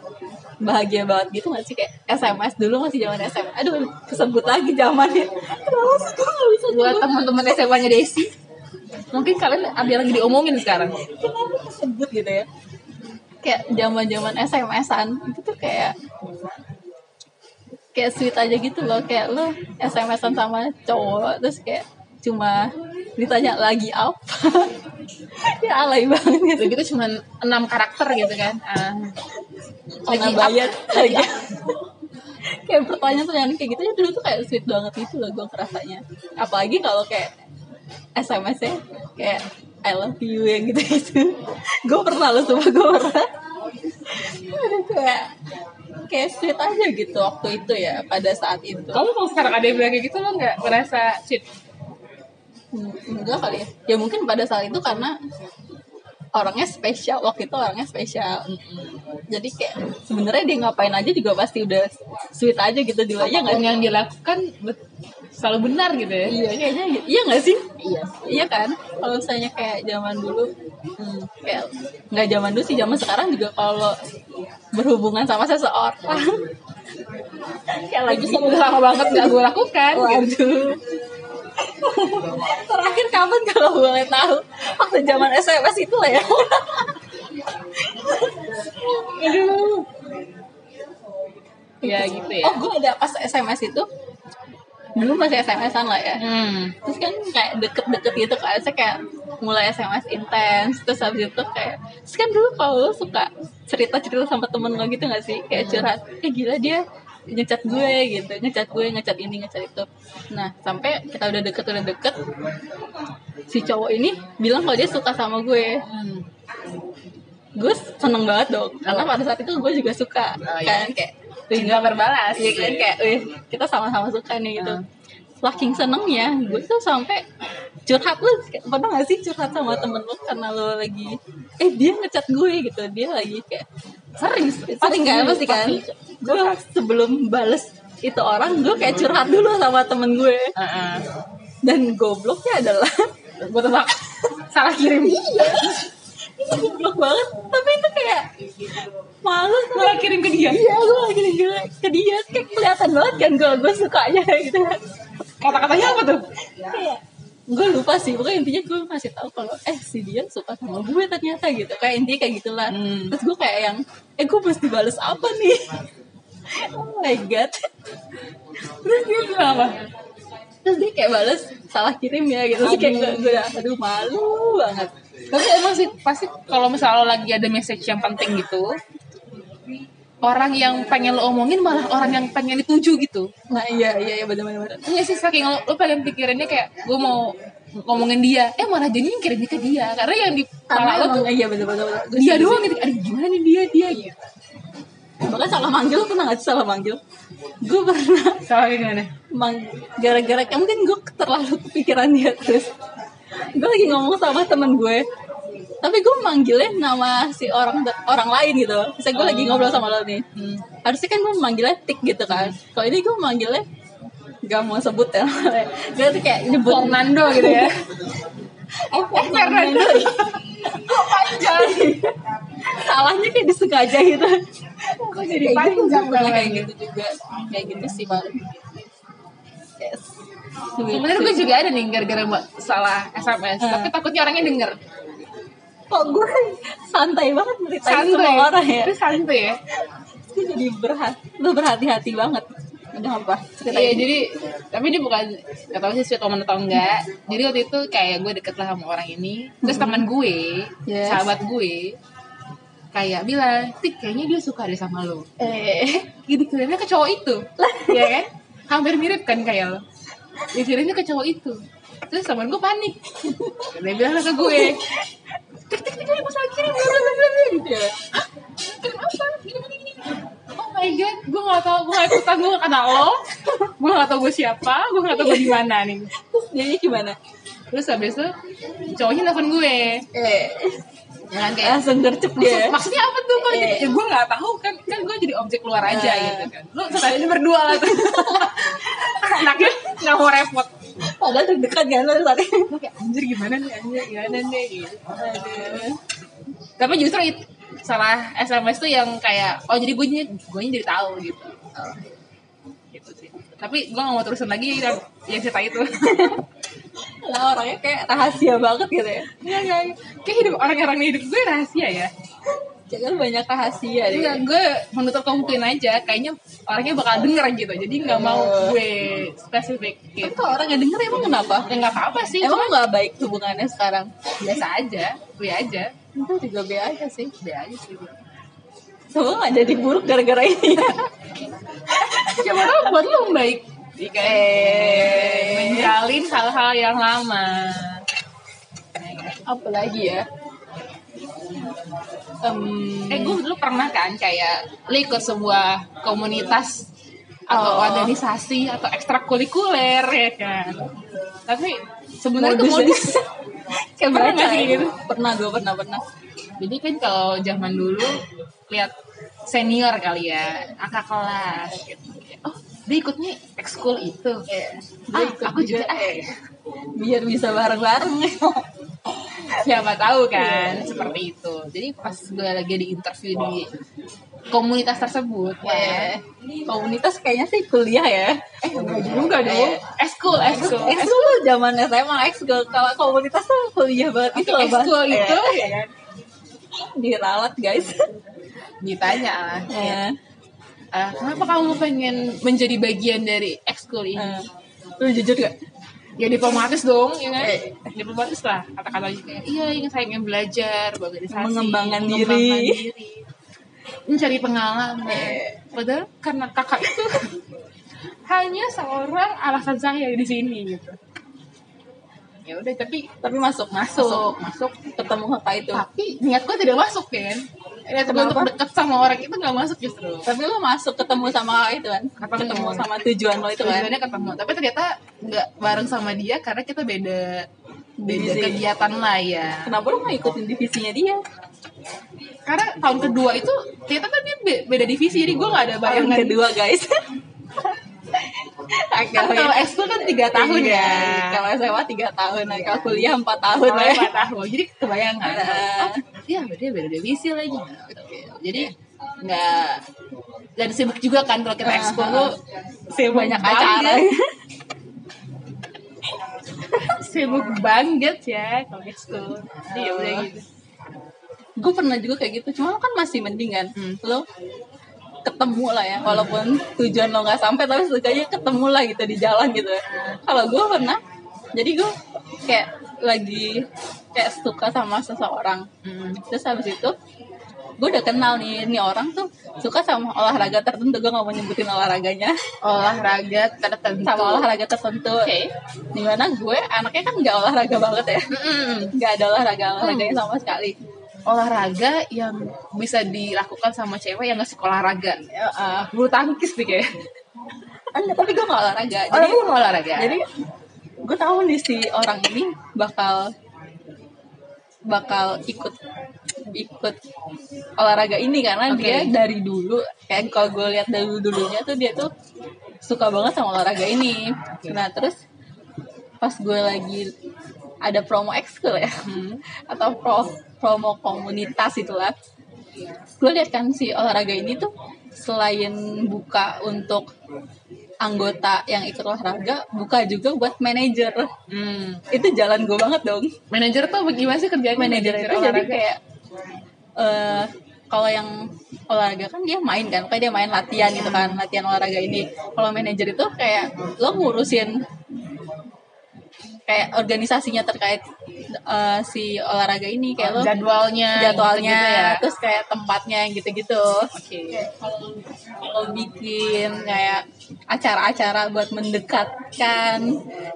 bahagia banget gitu gak sih kayak SMS dulu masih zaman SMS aduh kesebut lagi zamannya kenapa sih gue gak bisa Buat teman-teman SMA-nya Desi, mungkin kalian ada lagi diomongin sekarang. kenapa kesebut gitu ya. Kayak zaman zaman SMS-an itu tuh kayak kayak sweet aja gitu loh. Kayak lo SMS-an sama cowok terus kayak cuma ditanya lagi apa? Ya alay banget. Gitu cuma enam karakter gitu kan. Ah. lagi bayar. lagi kayak pertanyaan pertanyaan kayak gitu ya dulu tuh kayak sweet banget gitu loh gue ngerasanya. Apalagi kalau kayak SMS nya kayak I love you yang gitu gitu gue pernah lo coba gue pernah. Kayak kayak sweet aja gitu waktu itu ya pada saat itu. Kamu kalau sekarang ada yang bilang kayak gitu lo nggak merasa sweet? Hmm, enggak kali ya. Ya mungkin pada saat itu karena orangnya spesial waktu itu orangnya spesial. Jadi kayak sebenarnya dia ngapain aja juga pasti udah sweet aja gitu ya nggak yang dilakukan selalu benar gitu ya. iya kayaknya gitu. iya nggak sih Iya. iya kan kalau misalnya kayak zaman dulu hmm, kayak nggak zaman dulu sih zaman sekarang juga kalau berhubungan sama seseorang kayak lagi lama banget nggak gue lakukan. gitu. Waduh. Terakhir kapan kalau boleh tahu? Waktu zaman SMS itu lah ya. Aduh. Ya gitu ya. Oh, gue ada pas SMS itu. Dulu masih SMS-an lah ya. Hmm. Terus kan kayak deket-deket gitu kan. Saya kayak mulai SMS intens. Terus habis itu kayak... Terus kan dulu kalau lu suka cerita-cerita sama temen lo gitu gak sih? Kayak curhat. Eh gila dia ngecat gue gitu. Ngecat gue, ngecat ini, ngecat itu. Nah, sampai kita udah deket, udah deket. Si cowok ini bilang kalau dia suka sama gue. Hmm. gue seneng banget dong karena pada saat itu gue juga suka Oh, iya. kan kayak Cinta berbalas. Iya kan kayak wih, kita sama-sama suka nih gitu. Saking senengnya, gue tuh sampai curhat lu pernah gak sih curhat sama temen lu karena lu lagi eh dia ngechat gue gitu. Dia lagi kayak sering pasti kan pasti kan. gue sebelum bales itu orang gue kayak curhat dulu sama temen gue. Heeh. dan gobloknya adalah gue tebak salah kirim. Iya itu goblok banget. Tapi itu kayak malu gue kirim ke dia? Iya gue lagi ke, ke dia. Kayak kelihatan banget kan gue gue sukanya gitu. Kan kata-katanya apa tuh? Kayak gue lupa sih. Pokoknya intinya gue masih tahu kalau eh si dia suka sama gue ternyata gitu. Kayak intinya kayak gitulah. Hmm. terus gue kayak yang eh gue mesti balas apa nih? Oh my god terus dia bilang apa? Terus dia kayak balas salah kirim ya gitu. Terus kayak gue, gue aduh malu banget tapi emang sih pasti kalau misalnya lo lagi ada message yang penting gitu orang yang pengen lo omongin malah orang yang pengen dituju gitu. Nah iya iya iya benar benar. Iya sih saking lo, lo pengen pikirannya kayak gue mau ngomongin dia. Eh malah jadi kirimnya ke dia karena yang di karena lo tuh iya benar benar dia doang gitu. Aduh gimana nih dia dia? Gitu bahkan salah manggil pernah nggak salah manggil? Gue pernah salah gimana mang gara-gara kayak mungkin gue terlalu kepikiran dia terus gue lagi ngomong sama temen gue. Tapi gue manggilnya nama si orang orang lain gitu. Misalnya gue lagi ngobrol sama lo nih. Hmm. harusnya kan gue manggilnya tik gitu kan. Kalau ini gue manggilnya gak mau sebut ya. Gue tuh kayak nyebut Fernando gitu ya. Eh, Fernando. panjang? Salahnya kayak disengaja gitu. Kok jadi panjang kayak gitu juga. Kayak gitu sih yes. Sebenarnya gue juga ada nih gara-gara salah SMS Hmm. tapi takutnya orangnya denger kok gue santai banget ceritain santai semua orang ya Itu santai ya gue jadi berhati lu berhati-hati banget udah apa ceritain Iya jadi tapi ini bukan gak tahu sih sweet atau enggak. Jadi waktu itu kayak gue deket lah sama orang ini. Terus teman gue, Yes. sahabat gue, kayak bilang, tik kayaknya dia suka deh sama lo. eh Gitu kirimnya ke cowok itu, ya kan? Hampir mirip kan kayak lo. Dikirimnya ke cowok itu. Terus teman gue panik. Dia bilang ke gue, tik tik tik gue salah kirim, bla, bla, bla, bla, bla, gitu ya. Kirim apa? Gini, gini, gini. Oh my god, gue gak tau, gue gak ikutan, gue gak kenal lo Gue gak tau gue siapa, gue gak tau gue di mana nih terus jadi gimana Terus habis itu cowoknya nelfon gue eh Ya kan kayak langsung gercep Maksud, dia maksudnya apa tuh kok jadi Eh. ya, gue gak tahu kan kan gue jadi objek luar aja Eh. gitu kan. Lu sekali ini berdua lah tuh. Anaknya nggak mau repot. Padahal deg-degan kan lo tadi gue kayak anjir gimana nih anjir gimana nih? Gitu. Tapi justru itu salah SMS tuh yang kayak oh jadi gue gue jadi tahu gitu. Gitu sih tapi gue gak mau terusin lagi yang, yang cerita itu lah orangnya kayak rahasia banget gitu ya Enggak, enggak. Kayak hidup orang-orang hidup gue rahasia ya. jangan banyak rahasia deh Enggak, gue menutup kemungkinan aja. Kayaknya orangnya bakal denger gitu. Jadi nggak mau gue spesifik tapi gitu. kalau orang yang denger emang kenapa Ya nggak apa-apa sih. emang nggak baik hubungannya sekarang biasa aja. Gue aja. itu juga be aja sih Be aja sih. semua nggak jadi buruk gara-gara ini Siapa tahu buat lo baik. Jika menjalin hal-hal yang lama. apa lagi ya Em, Eh gue dulu pernah kan kayak lo ikut sebuah komunitas atau Oh. organisasi atau ekstrakurikuler ya kan. Tapi sebenarnya itu modus. ya. kayak Pernah nggak sih gitu? pernah gue pernah pernah Jadi kan kalau zaman dulu lihat senior kali ya, kakak kelas gitu. Dia ikutnya ekskul itu. Iya. Ah, ikut aku juga ah. eh. biar bisa bareng-bareng Siapa tahu kan seperti itu. Jadi pas gue lagi di interview di komunitas tersebut, Eh, komunitas kayaknya sih kuliah ya eh enggak juga dong. Ekskul, ekskul. ekskul zaman SMA ekskul kalau komunitas tuh kuliah banget itu loh. Ekskul itu Eh, ya diralat guys Ditanya lah. Eh, "Ah, kenapa kamu pengen menjadi bagian dari ekskul ini? eh. lu jujur gak ya diplomatis dong ya kan Eh. diplomatis lah kata-kata kayak iya ingin saya ingin belajar berorganisasi Mengembangkan mengembangkan diri." diri, mencari pengalaman Eh. padahal karena kakak itu hanya seorang alasan saya di sini gitu ya udah tapi tapi masuk masuk masuk ketemu kakak itu tapi niat gue tidak masuk kan gue Kenapa? untuk dekat sama orang itu nggak masuk justru. Tapi lu masuk ketemu sama itu kan? Ketemu. ketemu sama tujuan lo itu kan? Tujuannya ketemu. Tapi ternyata nggak bareng sama dia karena kita beda beda Divisi. kegiatan lah ya. Kenapa lu nggak ikutin divisinya dia? Karena tahun kedua itu ternyata kan dia be- beda divisi jadi gue nggak ada yang bayangan. kedua guys kan kalau ekskul kan tiga tahun Iya, ya. Kalau SMA tiga tahun nah, kalau kuliah empat tahun Oh, lah empat tahun. Jadi kebayangan. Nah. oh iya beda beda divisi lagi. Jadi nggak dan sibuk juga kan kalau kita ekskul tuh sibuk banyak acara. sibuk banget ya kalau ekskul jadi ya udah gitu. Gue pernah juga kayak gitu cuma lo kan masih mending kan. Hmm. lo ketemu lah ya walaupun tujuan lo nggak sampai tapi setidaknya ketemu lah gitu di jalan gitu. Kalau gue pernah jadi gue kayak lagi kayak suka sama seseorang. Hmm. terus habis itu gue udah kenal nih ini orang tuh suka sama olahraga tertentu gue nggak mau nyebutin olahraganya. Olahraga tertentu. Sama olahraga tertentu. Oke. di mana gue anaknya kan nggak olahraga banget ya. Nggak ada olahraga olahraganya sama sekali olahraga yang bisa dilakukan sama cewek yang nggak suka olahraga. Ah. bulu tangkis nih kayak. Enggak, tapi gue nggak olahraga. Oh jadi nggak olahraga? jadi gue tahu nih si orang ini bakal bakal ikut ikut olahraga ini karena Oke. dia dari dulu kayak kalau gue lihat dari dulunya tuh dia tuh suka banget sama olahraga ini. Nah terus pas gue lagi ada promo ekskul ya Hmm. atau pro, promo komunitas itulah gue lihat kan si olahraga ini tuh selain buka untuk anggota yang ikut olahraga buka juga buat manajer Hmm. itu jalan gue banget dong manajer tuh bagaimana sih kerjanya manajer itu jadi olahraga? kayak eh kalau yang olahraga kan dia main kan kayak dia main latihan gitu kan latihan olahraga ini kalau manajer itu kayak lo ngurusin kayak organisasinya terkait eh, si olahraga ini kayak lo jadwalnya jadwalnya gitu ya terus kayak tempatnya gitu-gitu oke Kayak kalau kalau bikin kayak acara-acara buat mendekatkan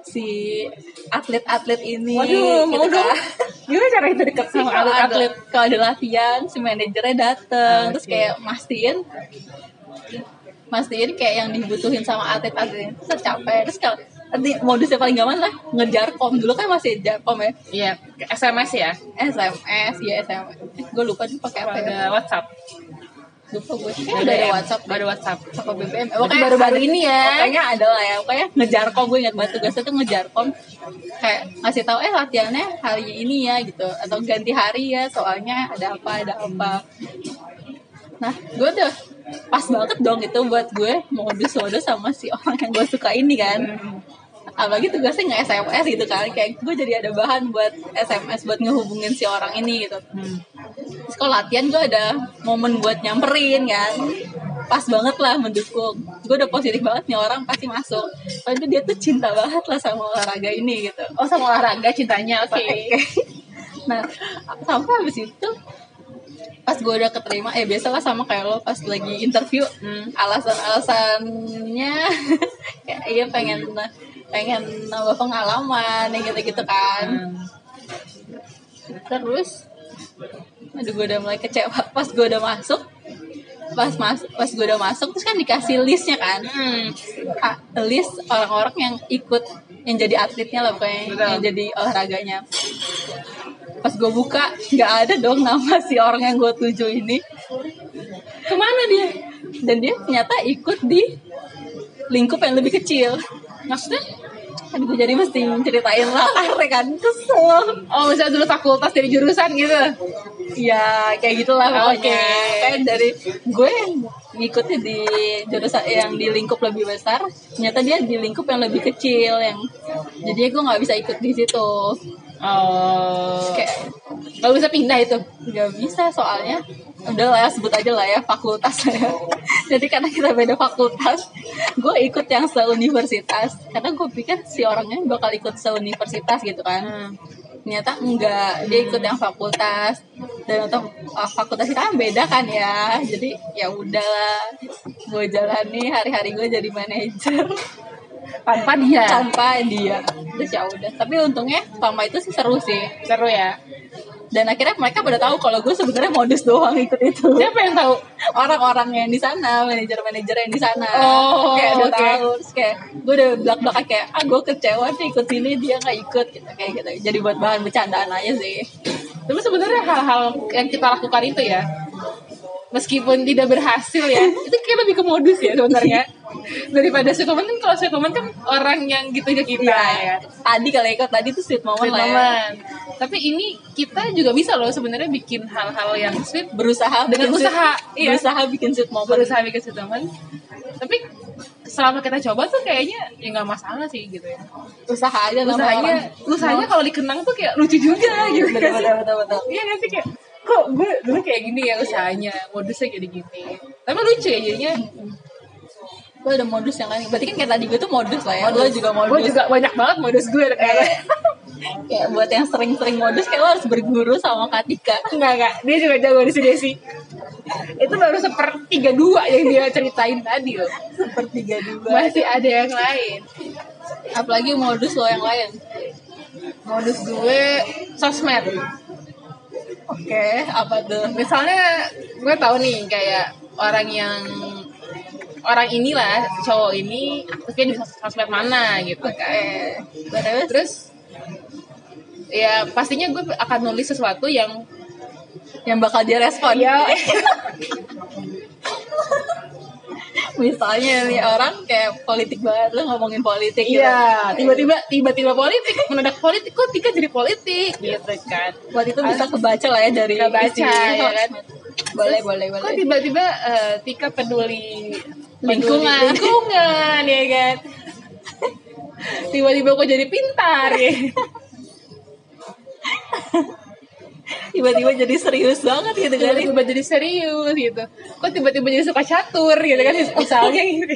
si atlet-atlet ini Waduh, mau gitu dong. kan. gimana cara itu deket sama sama atlet atlet kalau ada latihan si manajernya dateng terus Oke. kayak mastiin mastiin kayak yang dibutuhin sama atlet-atlet itu tercapai terus kalau nanti modusnya paling gampang lah ngejar kom dulu kan masih jarkom ya. Iya SMS ya? SMS ya SMS gue lupa dia pakai apa ya. Ada WhatsApp. Lupa gue kayak udah ada WhatsApp ada WhatsApp. Apa BBM Berarti Pokoknya baru-baru ini ya. pokoknya ada lah ya. Pokoknya ngejar kom gue ingat banget tugasnya tuh ngejar kom kayak ngasih tahu eh latihannya hari ini ya gitu. Atau ganti hari ya soalnya ada apa ada apa. Nah gue tuh pas banget dong itu buat gue modus-modus sama si orang yang gue suka ini kan. Apalagi tugasnya nggak SMS gitu kan kayak gue jadi ada bahan buat SMS buat ngehubungin si orang ini gitu. Hmm. Kalau latihan gue ada momen buat nyamperin kan. Pas banget lah mendukung. Gue udah positif banget nih orang pasti masuk. Soalnya dia tuh cinta banget lah sama olahraga ini gitu. Oh sama olahraga cintanya oke. Nah sampai habis itu pas gue udah keterima eh biasalah sama kayak lo pas lagi interview Hmm. alasan-alasannya kayak iya pengen pengen nambah pengalaman yang gitu-gitu kan terus aduh gue udah mulai kecewa pas gue udah masuk pas mas pas gue udah masuk terus kan dikasih listnya kan Hmm. List orang-orang yang ikut yang jadi atletnya lah pokoknya Betul. yang jadi olahraganya pas gue buka nggak ada dong nama si orang yang gue tuju ini. Ke mana dia? Dan dia ternyata ikut di lingkup yang lebih kecil. Maksudnya? Kan gue jadi mesti ceritain latarnya kan. Kesel. Oh misalnya dulu fakultas dari jurusan gitu? Ya kayak gitulah pokoknya. Oke. kayak dari gue ngikutnya di jurusan yang di lingkup lebih besar ternyata dia di lingkup yang lebih kecil yang jadi gue nggak bisa ikut di situ oh kayak nggak bisa pindah itu. Nggak bisa soalnya. Udah lah ya, sebut aja lah ya fakultas ya. Jadi karena kita beda fakultas gue ikut yang seuniversitas. Karena gue pikir si orangnya bakal ikut seuniversitas gitu kan. Hmm. ternyata enggak dia ikut yang fakultas. Dan untuk ah, fakultas kita kan beda kan ya. Jadi ya udahlah gue jalani hari-hari gue jadi manajer tanpa dia. Tanpa dia. Terus ya udah. Tapi untungnya selama itu sih seru sih. Seru ya. Dan akhirnya mereka pada tahu kalau gue sebenarnya modus doang ikut itu. Siapa yang tahu? Orang-orang yang di sana manajer-manajer yang di sana. Oh, kayak udah oke. tahu. Terus kayak gue udah belak belakan kayak ah gue kecewa sih ikut ini dia nggak ikut gitu kayak gitu. Jadi buat bahan bercandaan aja sih. Tapi sebenarnya hal-hal yang kita lakukan itu ya meskipun tidak berhasil ya itu kayak lebih ke modus ya sebenarnya daripada Sukoman kan kalau Sukoman kan orang yang gitu ke kita ya tadi kalau ikut tadi tuh sweet moment Sweet lah ya. moment. Tapi ini kita juga bisa loh sebenarnya bikin hal-hal yang sweet berusaha Dengan bikin sweet- usaha, iya. berusaha bikin sweet moment berusaha bikin sweet moment. Tapi selama kita coba tuh kayaknya ya nggak masalah sih gitu ya. usaha aja Usahanya, usahanya kalau dikenang tuh kayak lucu juga gitu. betul betul betul betul Iya nggak sih kayak kok gue dulu kayak gini ya usahanya modusnya kayak gini. Tapi lucu ya jadinya. gue ada modus yang lain berarti kan kayak tadi gue tuh modus lah ya lo juga modus Gue juga banyak banget modus gue kayak. kayak buat yang sering-sering modus kayak lo harus berguru sama Katika Enggak, enggak. Dia juga jago di sini sih. Itu baru sepertiga dua yang dia ceritain tadi loh. sepertiga dua Masih ada yang lain. apalagi modus lo yang lain Modus gue sosmed. Oke apa tuh? Misalnya gue tahu nih kayak orang yang orang inilah cowok ini aktifnya di sos- sosmed mana gitu kan. terus? Terus ya pastinya gue akan nulis sesuatu yang yang bakal dia respon ya misalnya nih orang kayak politik banget lo ngomongin politik gitu. Iya, tiba-tiba tiba-tiba politik, mendadak politik kok Tika jadi politik gitu kan. buat itu bisa kebaca lah ya dari Kebaca, isi ya kan? boleh boleh Kok boleh tiba-tiba eh, Tika peduli Lingkungan. lingkungan ya kan. Tiba-tiba kok jadi pintar ya. tiba-tiba jadi serius banget gitu kan Tiba-tiba jadi serius gitu. Kok tiba-tiba jadi suka catur gitu kan misalnya gitu.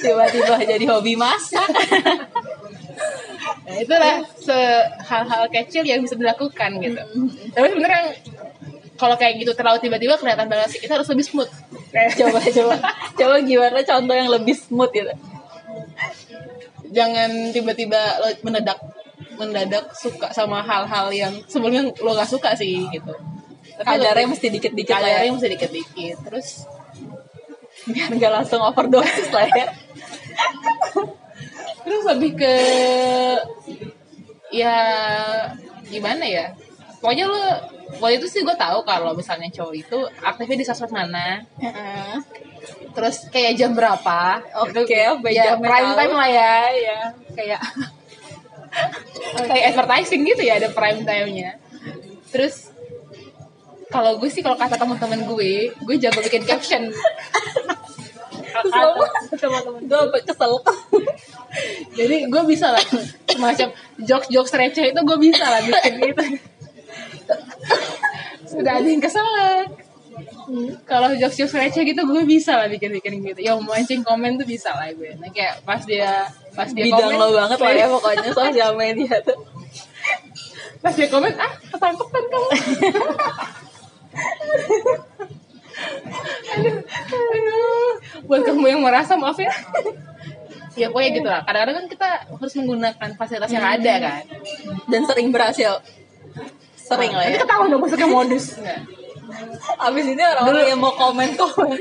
tiba-tiba jadi hobi masak Nah, itulah hal-hal kecil yang bisa dilakukan gitu. Tapi sebenarnya kalau kayak gitu terlalu tiba-tiba kelihatan banget sih. Kita harus lebih smooth. Kayak coba coba coba gimana contoh yang lebih smooth gitu jangan tiba-tiba lo mendadak mendadak suka sama hal-hal yang sebelumnya lo gak suka sih gitu. kadarnya lebih- mesti dikit-dikit ya kadarnya mesti dikit-dikit. Terus biar nggak langsung overdosis lah ya terus lebih ke ya gimana ya pokoknya lo waktu itu sih gue tahu kalau misalnya cowok itu aktifnya di sosmed mana terus kayak jam berapa Oke, Itu apa ya, jamnya prime tahu. time lah ya ya kayak kayak advertising gitu ya ada prime time-nya. Terus kalau gue sih kalau kata teman-teman gue gue jago bikin caption. Gue. Kesel. Jadi gue bisa lah. Semacam jokes jokes receh itu gue bisa lah bikin gitu. Sudah ada yang kesel kalau jokes jokes receh gitu gue bisa lah bikin bikin gitu yang mancing komen tuh bisa lah gue. Nah, kayak pas dia pas dia bidang komen lo banget lah ya pokoknya sosial media tuh. Pas dia komen ah ketangkep kan kamu? Aduh, aduh. buat kamu yang merasa maaf ya. Ya pokoknya gitu lah. Kadang-kadang kan kita harus menggunakan fasilitas yang ada kan. Dan sering berhasil. Sering lah Nanti ya. ketahuan dong maksudnya modus. abis ini orang-orang yang mau komen komen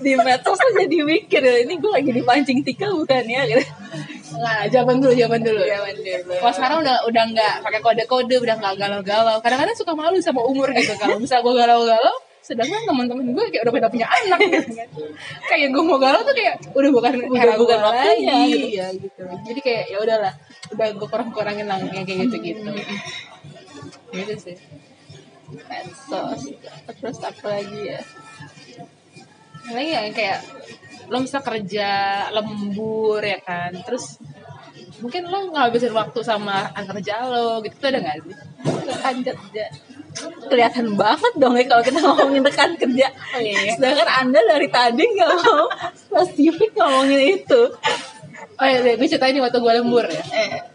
di medsos tuh jadi mikir ya ini gue lagi dipancing tika bukan ya? Gitu. Nggak, jawaban dulu jawaban dulu. Zaman dulu. kalau sekarang udah udah nggak pakai kode-kode udah nggak galau-galau. Kadang-kadang suka malu sama umur gitu. Kalau misal gue galau-galau sedangkan teman-teman gue kayak udah pada punya anak gitu kan. Kayak gue mau galau tuh kayak udah bukan Udah era bukan waktunya, gitu. ya gitu. Jadi kayak ya udahlah udah gue kurang-kurangin lah kayak gitu-gitu. Gitu sih medsos. Terus apa lagi ya? Lagi ya yang kayak lo bisa kerja lembur ya kan? Terus mungkin lo ngabisin waktu sama rekan kerja lo gitu tuh ada nggak sih? Rekan kerja. Kelihatan banget dong ya kalau kita ngomongin rekan kerja. Oh, iya, iya. sedangkan anda dari tadi nggak mau spesifik ngomongin itu. Oh iya gue ceritain nih waktu gue lembur ya. Eh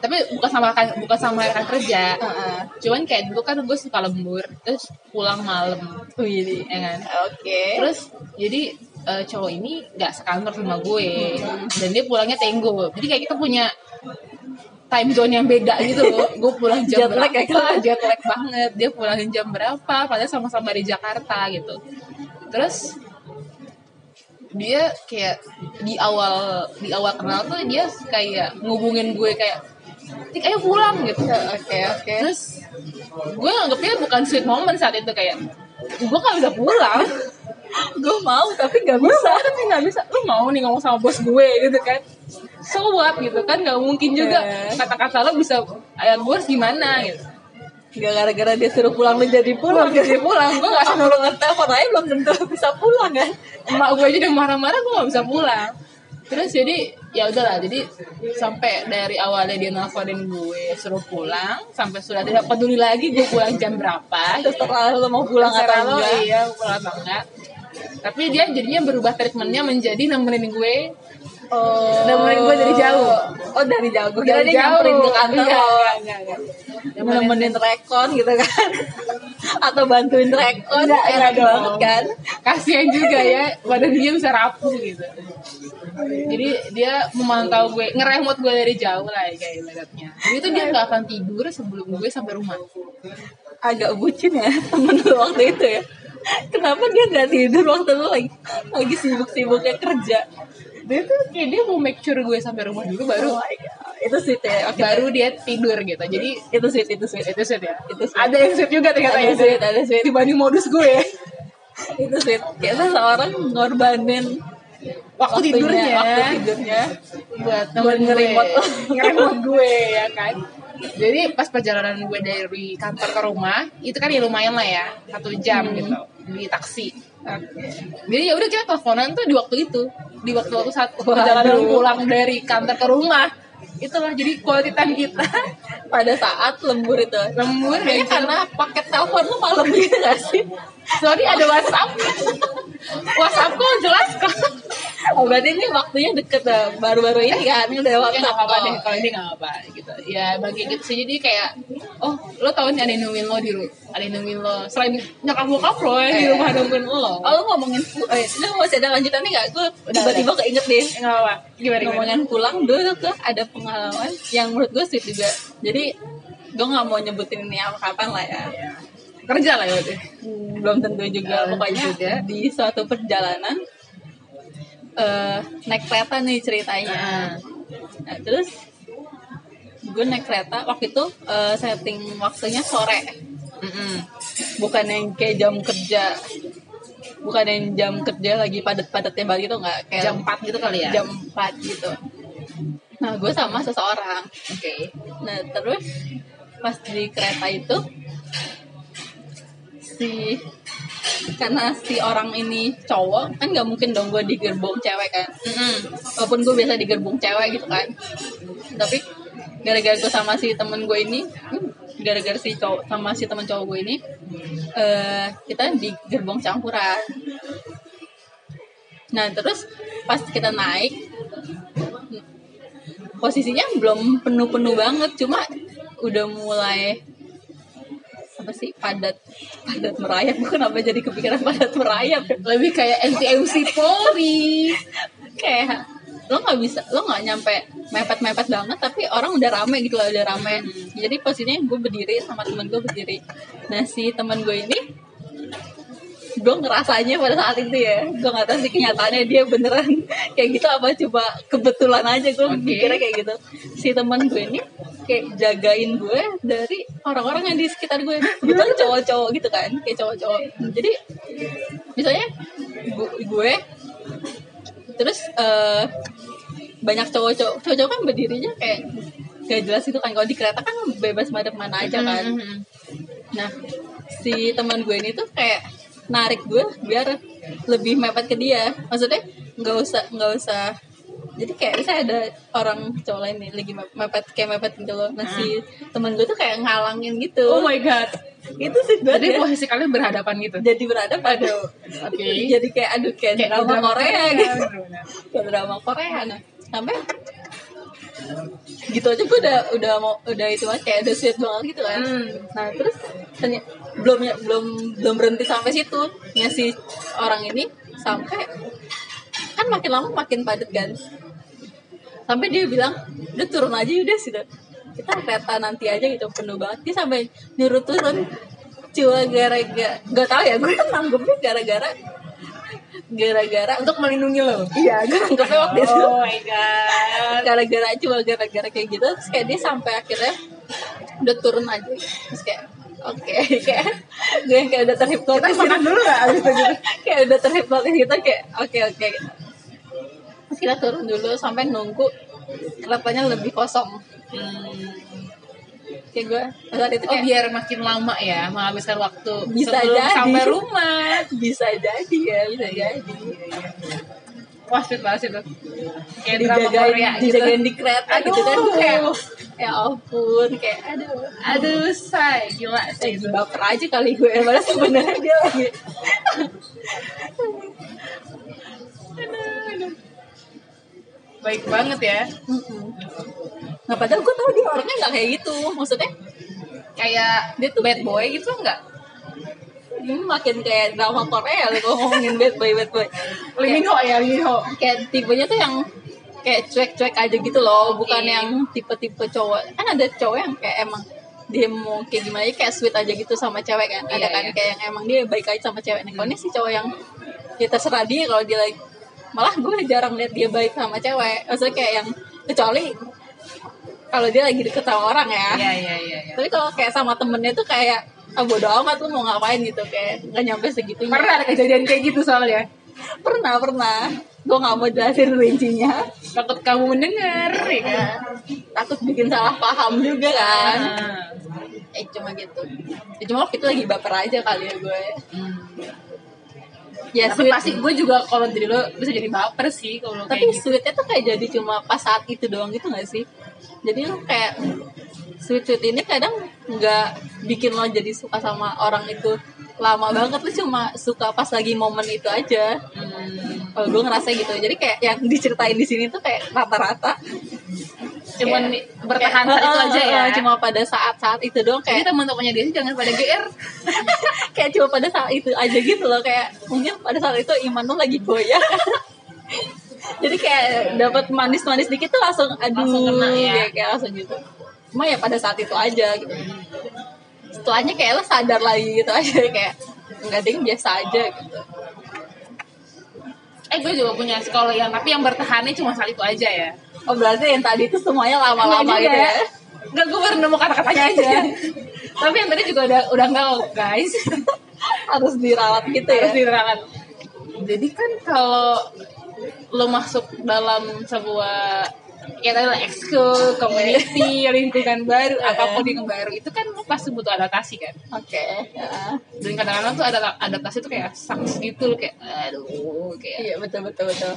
tapi bukan sama rekan bukan sama rekan kerja. Heeh. cuman kayak dulu kan gue suka lembur terus pulang malam. Wih, ya kan? Oke. Terus jadi eh, cowok ini nggak sekantor sama gue. Dan dia pulangnya tenggo. Jadi kayak kita punya time zone yang beda gitu loh. Gue pulang jam Jet lag ya, berapa? Jet lag banget. Dia pulangin jam berapa? Padahal sama-sama di Jakarta gitu. Terus dia kayak di awal di awal kenal tuh dia kayak ngubungin gue kayak Tik ayo pulang gitu. Oke oke terus gue anggapnya bukan sweet moment saat itu kayak gue gak bisa pulang. Gue mau tapi gak bisa. tapi nggak bisa. Lu mau nih ngomong sama bos gue gitu kan. So what? gitu kan. Nggak mungkin juga Yeah. kata-kata lo bisa ayat gue harus gimana gitu. Gak gara-gara dia suruh pulang lu jadi pulang. Jadi pulang. Gue nggak Kalau lu ngetelepon aja belum tentu bisa pulang kan? Emak gue aja udah marah-marah gue nggak bisa pulang terus jadi ya udahlah jadi sampai dari awalnya dia nelfonin gue suruh pulang sampai sudah tidak peduli lagi gue pulang jam berapa Terserah lu mau pulang atau lo, enggak. iya pulang atau enggak. Tapi dia jadinya berubah treatmentnya menjadi nemenin gue Oh, Nemenin gue dari jauh. Oh dari jauh. Gue kira Dari dia nyamperin jauh. ke kantor enggak, enggak, enggak. Nemenin- rekon gitu kan. Atau bantuin rekon. Enggak, Enak banget kan. kasihan juga ya badan dia bisa rapuh gitu jadi dia memantau gue ngeremot gue dari jauh lah ya, kayak ibaratnya jadi itu dia nggak akan tidur sebelum gue sampai rumah Agak bucin ya temen lu waktu itu ya. Kenapa dia nggak tidur waktu lu lagi lagi sibuk-sibuknya kerja? Dia tuh kayak dia mau make sure gue sampai rumah dulu baru Oh God. Itu sweet ya. Oke. baru dia tidur gitu jadi Itu sweet, itu sweet. itu sweet ya Itu sweet. ada yang sweet juga ternyata Ada ya sweet, ada sweet. dibanding modus gue Itu sweet. Kayak seseorang ngorbanin waktu tidurnya waktu tidurnya buat Buat ngeremote. ngeremote gue ya kan jadi pas perjalanan gue dari kantor ke rumah itu kan ya lumayan lah ya satu jam Hmm. gitu di taksi jadi ya udah kita teleponan tuh di waktu itu di waktu waktu saat perjalanan pulang dari kantor ke rumah. Itulah jadi quality time kita. Pada saat lembur itu. lembur Kayaknya ya karena paket telepon lu malam gitu gak sih? Sorry ada WhatsApp. WhatsApp kok jelas kok. Oh berarti ini waktunya deket ya, baru-baru ini kan? Udah ya waktu nggak apa-apa deh. Kalau ini nggak apa gitu. Ya bagi gitu sih. Jadi kayak oh lo tau nih ada yang nungguin lo di rumah ada yang nungguin lo? Selain nyokap bokap lo yang di Eh. rumah nungguin lo. Oh lu ngomongin eh, lu masih ada lanjutannya gak? Gue tiba-tiba keinget deh. Nggak apa gimana gimana? Ngomongin pulang dulu tuh ada pengalaman yang menurut gue sweet juga. Jadi gue nggak mau nyebutin ini apa kapan lah ya kerja lah ya Hmm, belum tentu juga. Tentu pokoknya juga. di suatu perjalanan eh naik kereta nih ceritanya. Nah. Nah, terus gue naik kereta waktu itu eh, setting waktunya sore. Mm-mm. bukan yang kayak jam kerja bukan yang jam kerja lagi padat-padatnya banget gitu nggak kayak jam 4 gitu kali ya? jam 4 gitu. Nah gue sama seseorang. Oke. Nah terus pas di kereta itu si karena si orang ini cowok kan nggak mungkin dong gue di gerbong cewek kan. Mm-mm. walaupun gue biasa di gerbong cewek gitu kan. Tapi gara-gara gue sama si temen gue ini hmm, gara-gara si cowok sama si temen cowok gue ini eh kita di gerbong campuran. Nah terus pas kita naik posisinya belum penuh-penuh banget cuma udah mulai apa sih padat padat merayap? Kenapa jadi kepikiran padat merayap? Ya? lebih kayak NTMC Polri. Kayak lo nggak bisa lo nggak nyampe mepet mepet banget tapi orang udah rame gitu loh udah rame. Jadi posisinya gue berdiri sama temen gue berdiri. Nah si temen gue ini gue ngerasanya pada saat itu ya. Gue nggak tahu sih kenyataannya dia beneran kayak gitu apa coba kebetulan aja gue Oke. mikirnya kayak gitu. Si temen gue ini kayak jagain gue dari orang-orang yang di sekitar gue kebetulan cowok-cowok gitu kan kayak cowok-cowok. Jadi misalnya gu- gue terus eh, banyak cowok-cowok. Cowok-cowok kan berdirinya kayak gak jelas itu kan. Kalau di kereta kan bebas madep mana aja kan. Mm-mm. nah si teman gue ini tuh kayak narik gue biar lebih mepet ke dia. Maksudnya nggak usah nggak usah. Jadi kayak misalnya ada orang cowok lain nih lagi mep- mepet kayak mepet gitu loh. Nah si teman gue tuh kayak ngalangin gitu. Oh my god. Itu sih jadi ya. posisi kalian berhadapan gitu? Jadi berada pada oke. Jadi kayak aduh kayak, Kayak drama, drama Korea, Korea, gitu. kayak drama Korea. Nah sampai gitu aja gue udah udah mau udah itu aja kayak udah sweet banget gitu kan. Hmm. nah terus ternyata belum belum belum berhenti sampai situ. Ya si orang ini sampai kan makin lama makin padat kan. Sampai dia bilang udah turun aja udah sudah. Kita kereta nanti aja gitu. Penuh banget. Dia sampai nyuruh turun. Cuma gara-gara gak tau ya gue nanggepnya gara-gara gara-gara untuk melindungi lo? Iya gue nanggepnya waktu itu. Oh my god. Gara-gara cuma gara-gara kayak gitu. Terus kayak dia sampai akhirnya udah turun aja. Terus kayak oke kayak gue kayak udah kita terhipnotis gitu. makan dulu gak abis itu gitu kayak udah terhipnotis gitu kayak oke oke gitu. terus kita turun dulu sampai nunggu keretanya lebih kosong kayak gue saat itu Oh kayak biar makin lama ya menghabiskan waktu Bisa sebelum jadi. sampai rumah. bisa jadi ya bisa jadi Wah sweet banget itu. Kayak drama Korea gitu. dijagain di kereta Aduh, gitu kan kayak ya ampun kayak aduh aduh say gila sih lagi itu. baper aja kali gue padahal sebenarnya dia lagi Baik banget ya. nggak padahal gue tau dia orangnya nggak kayak gitu maksudnya Kayak dia tuh bad boy gitu enggak? Ini makin kayak drama Korea lo ngomongin bad boy bad boy Lee Min Ho ya, Lee Min Ho. kayak tipenya tuh yang kayak cuek-cuek aja gitu loh bukan Oke. yang tipe-tipe cowok kan ada cowok yang kayak emang dia mau kayak gimana aja kayak sweet aja gitu sama cewek kan ada Iya, kan iya. kayak yang emang dia baik aja sama cewek nih kalau ini sih cowok yang ya terserah dia kalau dia lagi malah gue jarang lihat dia baik sama cewek maksudnya kayak yang kecuali kalau dia lagi deket sama orang ya Iya iya iya. iya. tapi kalau kayak sama temennya tuh kayak ah bodo amat lu mau ngapain gitu kayak nggak nyampe segitunya. Pernah ada kejadian kayak gitu soalnya. pernah pernah. Gue nggak mau jelasin rincinya. Takut kamu mendengar ya kan. takut bikin salah paham juga kan. Ah. eh cuma gitu. Ya, cuma waktu itu lagi baper aja kali ya gue. Ya Tapi sweet pasti gue juga kalau jadi lo bisa jadi baper sih kalau tapi kayak gitu. sweetnya tuh kayak jadi cuma pas saat itu doang gitu gak sih? Jadi lo kayak sweet sweet ini kadang nggak bikin lo jadi suka sama orang itu lama banget lo cuma suka pas lagi momen itu aja Hmm. kalau gue ngerasa gitu jadi kayak yang diceritain di sini tuh kayak rata-rata Cuman Kayak- bertahan kayak, saat itu aja ya. cuma pada saat-saat itu doang Jadi kayak teman-temannya dia sih jangan pada GR. kayak cuma pada saat itu aja gitu loh kayak mungkin pada saat itu iman lo lagi goyah jadi kayak dapat manis-manis dikit tuh langsung aduh Langsung kena ya. kayak, kayak langsung gitu cuma ya pada saat itu aja gitu setelahnya kayak lo sadar lagi gitu aja kayak nggak ding biasa aja gitu Eh gue juga punya sih kalau yang tapi yang bertahannya cuma saat itu aja ya. oh berarti yang tadi itu semuanya lama-lama gitu juga. ya Enggak gue baru nemu kata-katanya aja. tapi yang tadi juga udah udah enggak kok, guys. harus dirawat gitu ya Harus dirawat. Jadi kan kalau lo masuk dalam sebuah ya tadi lah ekskul, community, lingkungan baru, apa pun yang baru itu kan lo pasti butuh adaptasi kan. oke ya. Dan kadang-kadang tuh ada adaptasi tuh kayak sucks gitu, kayak aduh, kayak iya betul betul betul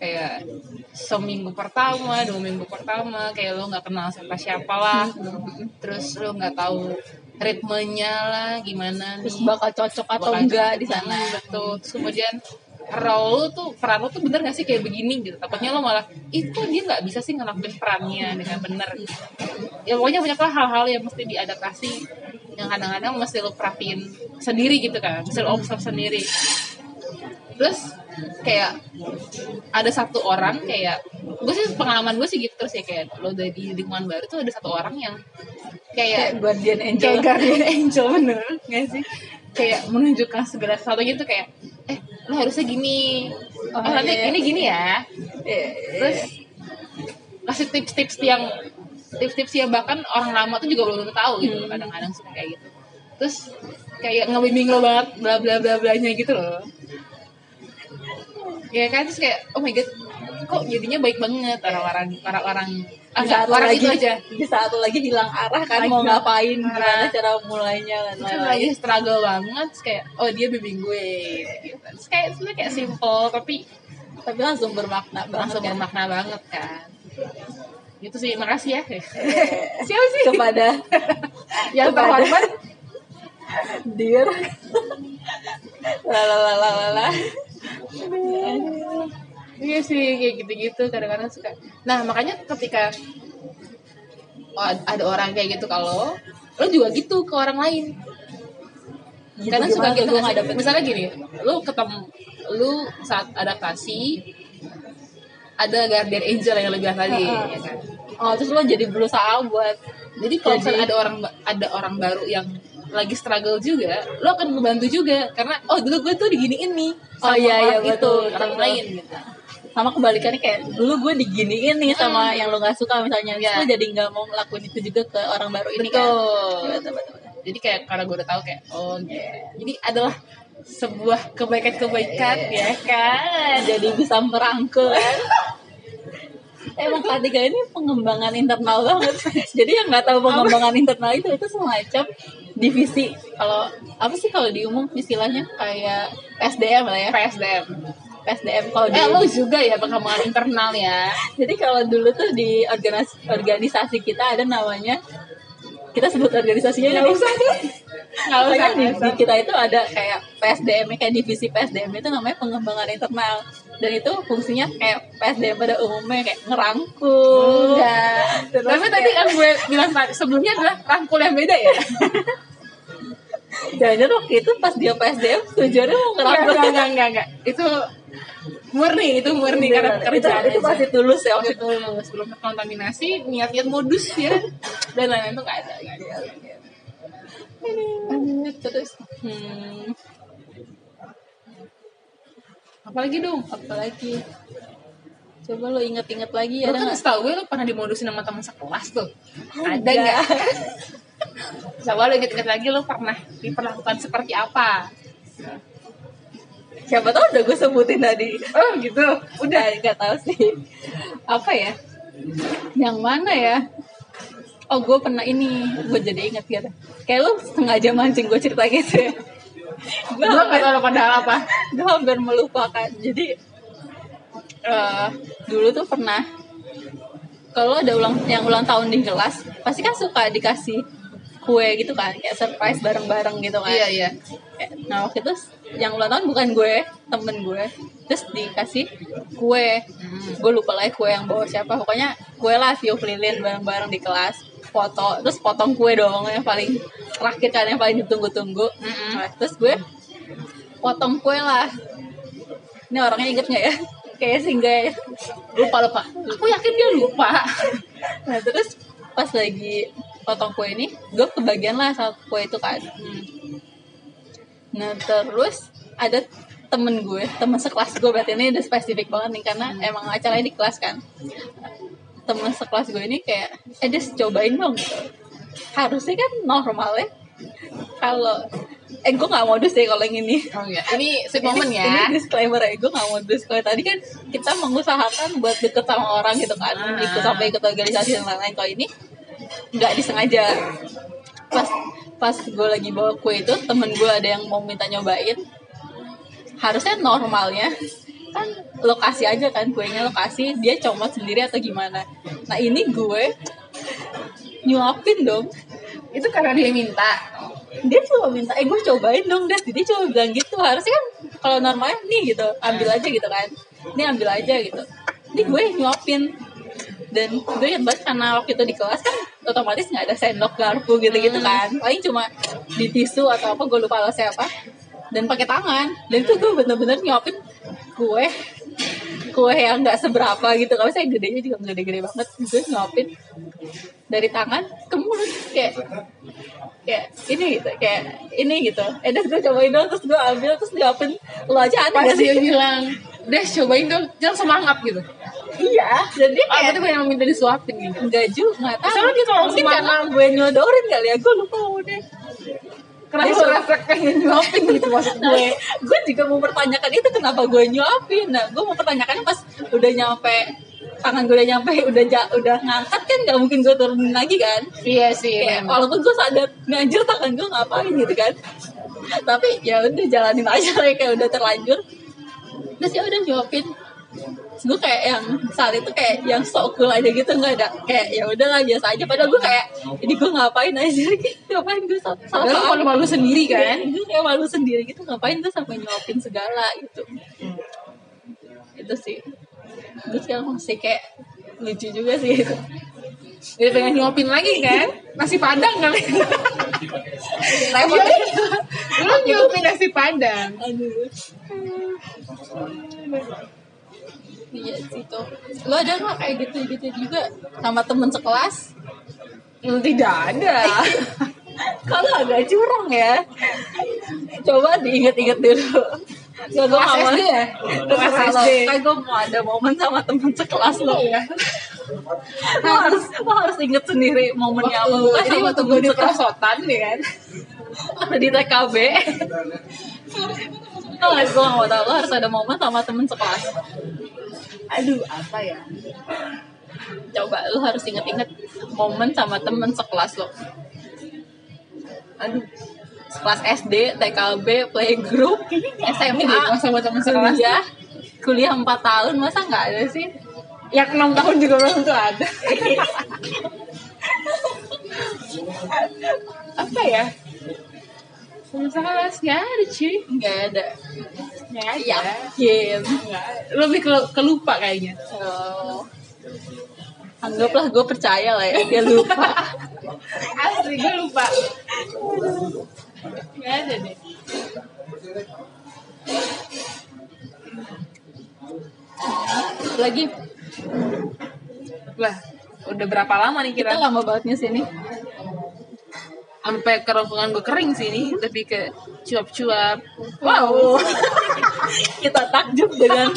kayak seminggu pertama, dua minggu pertama, kayak lo nggak kenal siapa siapa lah, terus lo nggak tahu ritmenya lah, gimana terus nih, bakal cocok atau bakal enggak di sana hmm, betul. Terus kemudian role lo tuh peran lo tuh bener gak sih kayak begini gitu? Takutnya lo malah itu dia nggak bisa sih ngelakuin perannya dengan bener? Ya pokoknya banyak lah hal-hal yang mesti diadaptasi yang kadang-kadang mesti lo perhatiin sendiri gitu kan mesti lo observe sendiri. Terus kayak ada satu orang kayak gue sih pengalaman gue sih gitu terus ya kayak lo dari di lingkungan baru tuh ada satu orang yang kayak kayak guardian angel kayak guardian angel bener nggak sih? Kayak menunjukkan segala sesuatu gitu kayak eh lo harusnya gini. Oh, oh, nanti iya. ini gini ya. Iya, iya, terus kasih tips-tips yang tips-tips yang bahkan orang lama tuh juga belum tahu gitu Hmm. kadang-kadang suka kayak gitu. Terus kayak ngebimbing lo banget bla bla bla blanya gitu loh. Ya kan? Terus kayak oh my god kok jadinya baik banget orang-orang orang-orang ah, saat orang lagi itu aja. di saat lagi hilang arah kan Lagi mau ngapain gimana arah. cara mulainya kan lagi struggle banget terus kayak oh dia bimbing gue gitu. terus kayak sebenarnya kayak simple tapi tapi langsung bermakna banget langsung kan. bermakna banget kan. Itu sih makasih ya. Siapa sih? Kepada yang kepada- terhormat. Dear. Lalalala iya sih kayak gitu-gitu kadang-kadang suka. Nah makanya ketika oh, ada orang kayak gitu kalau lo juga gitu ke orang lain. Karena suka gitu sih? dapet misalnya gini lu ketemu lu saat adaptasi ada guardian angel yang lebih tadi ya kan? Oh terus lo jadi berusaha buat jadi kalau Jadi- ada orang ada orang baru yang lagi struggle juga lo akan ngebantu juga. Karena oh dulu gue tuh diginiin nih Oh, iya, iya, orang itu betul, orang betul. lain gitu sama kebalikannya kayak dulu gue diginiin nih sama yang lo nggak suka misalnya. Iya. lo jadi nggak mau ngelakuin itu juga ke orang baru ini kan. Betul. Iya, betul, betul, betul. jadi kayak karena gue udah tahu kayak oh gitu. jadi adalah sebuah kebaikan-kebaikan ya kan? Jadi bisa merangkul kan. Emang K3 ini pengembangan internal banget. Jadi yang nggak tahu pengembangan internal itu itu semacam divisi. Kalau apa sih kalau di umum istilahnya? Kayak PSDM lah ya. PSDM PSDM kalau eh lo juga ya pengembangan internal ya. Jadi kalau dulu tuh di organisasi, organisasi kita ada namanya kita sebut organisasinya nggak usah. Deh nggak usah. di, di kita itu ada kayak PSDM kayak divisi PSDM itu namanya pengembangan internal. Dan itu fungsinya kayak PSDM pada umumnya kayak ngerangkul. Enggak. Terus Tapi tadi kayak- kan gue bilang tadi sebelumnya adalah rangkul yang beda ya. jangan waktu itu pas dia PSDM tujuannya mau Enggak, ngerangkul. enggak, enggak, enggak, enggak. Itu murni, itu murni karena itu, pekerjaan itu aja. pasti tulus ya waktu itu sebelum terkontaminasi niat-niat modus ya dan lain-lain itu nggak ada. nggak ada. itu terus hmm, Apalagi dong? apalagi coba lo inget-inget lagi ya kan setahu gue lo pernah dimodusin sama teman sekelas tuh. Ada nggak? Coba lo inget-inget lagi lo pernah diperlakukan seperti apa? Siapa tahu udah gue sebutin tadi. Oh gitu. udah nggak tahu sih. Apa ya? Yang mana ya? Oh gue pernah ini. Gue jadi inget gitu kayak lu sengaja mancing gue cerita gitu ya. Gue nggak tahu padahal apa. gue hampir melupakan. Jadi eh dulu tuh pernah kalau ada ulang yang ulang tahun di kelas pasti kan suka dikasih kue gitu kan kayak surprise bareng-bareng gitu kan. Iya iya. Nah waktu itu yang ulang tahun bukan gue, temen gue. Terus dikasih kue. Gue lupa lagi kue yang bawa siapa. Pokoknya kue lah tiup lilin bareng-bareng di kelas. Foto, terus potong kue dong yang paling terakhir kan yang paling ditunggu-tunggu. Nah, terus gue potong kue lah. Ini orangnya inget nggak ya? Kayak sih enggak ya. Lupa lupa. Aku yakin dia lupa. Nah terus pas lagi potong kue ini, gue kebagian lah sama kue itu kan. Nah terus ada temen gue, temen sekelas gue berarti ini udah spesifik banget nih karena emang acaranya di kelas kan. Temen sekelas gue ini kayak, eh Des cobain dong. gitu. Harusnya kan normal ya. Kalau eh gue gak modus deh kalau yang ini. Oh iya. Ini sweet moment ya. Ini disclaimer ya, gue gak modus. Kalau tadi kan kita mengusahakan buat deket sama orang gitu kan, Ah. ikut sampai ikut organisasi dan lain-lain. Kalau ini nggak disengaja. Pas pas gue lagi bawa kue itu, temen gue ada yang mau minta nyobain. Harusnya normalnya. Kan lokasi aja kan kuenya lokasi dia comot sendiri atau gimana. Nah ini gue nyuapin dong. Itu karena dia minta. dia cuma minta eh gue cobain dong deh dia cuma bilang gitu. Harusnya kan kalau normalnya nih gitu ambil aja gitu kan. Ini ambil aja gitu. Ini gue nyuapin dan gue ingat banget karena waktu itu di kelas kan otomatis nggak ada sendok garpu gitu gitu kan. Paling cuma di tisu atau apa gue lupa alasnya apa. Dan pakai tangan. Dan itu gue bener-bener nyuapin kue kue yang nggak seberapa gitu. Kalau saya gedenya juga gede-gede banget gue nyuapin dari tangan ke mulut. Kayak kayak ini gitu kayak ini gitu. Eh terus gue cobain dong terus gue ambil terus nyuapin lo aja aneh sih? bilang, Des cobain dong, jangan semangat gitu. iya dan dia Ah, kayak gue yang minta disuapin gitu. enggak juga nggak tahu Soalnya dia kalau mungkin semangat- karena gue nyodorin kali ya gue lupa udah Kenapa Dia suruh- refleks pengen nyuapin gitu maksud gue gue? gue juga mau pertanyakan itu kenapa gue nyuapin nah gue mau pertanyakan pas udah nyampe tangan gue udah nyampe udah ja, udah ngangkat kan nggak mungkin gue turunin lagi kan Iya sih. kayak memang. walaupun gue sadar ngajar tangan gue ngapain gitu kan tapi ya udah jalanin aja kayak udah terlanjur terus ya udah nyuapin Terus gue kayak yang saat itu kayak yang sok cool aja gitu nggak ada kayak ya udahlah biasa aja. Padahal gue kayak ini gue ngapain aja ngapain gue salah Padahal lo malu-malu sendiri kan? gue kayak malu sendiri gitu ngapain gue sampai nyuapin segala gitu? Itu sih. Gue sekarang masih kayak lucu juga sih itu Jadi pengen nyuapin lagi kan? Nasi padang kali. Lu nyuapin nasi padang. aduh iya situ lo ada nggak kayak gitu gitu juga sama temen sekelas? Hmm, tidak ada. Kalau agak curang ya. Coba diinget-inget dulu Gak gue SD ya? Kelas SD. Kayak gue mau ada momen sama temen sekelas lo Iya. Lo harus, lo harus inget sendiri momennya apa. Jadi sama waktu gue di perosotan ya kan? Atau di TKB Lo gak gue gak mau tau Lo harus ada momen sama temen sekelas. Aduh apa ya? Coba lo harus inget-inget momen sama temen sekelas lo aduh Sekelas SD, TKB, playgroup, SMA, Ini deh, sama temen sekelas. kuliah. Kuliah 4 tahun, masa gak ada sih? yang enam tahun juga belum tentu ada. Apa ya? Misalnya nggak ada cuy. Gak ada. Nggak ada. Yakin. Nggak ada. Lebih ke, kelupa kayaknya. Oh. Anggaplah gue percaya lah ya Dia lupa. Asli gue lupa Nggak ada deh. Lagi? Lah udah berapa lama nih kita kita lama banget nih sini sampai kerongkongan gue kering sih ini lebih ke cuap-cuap. Wow. Kita takjub dengan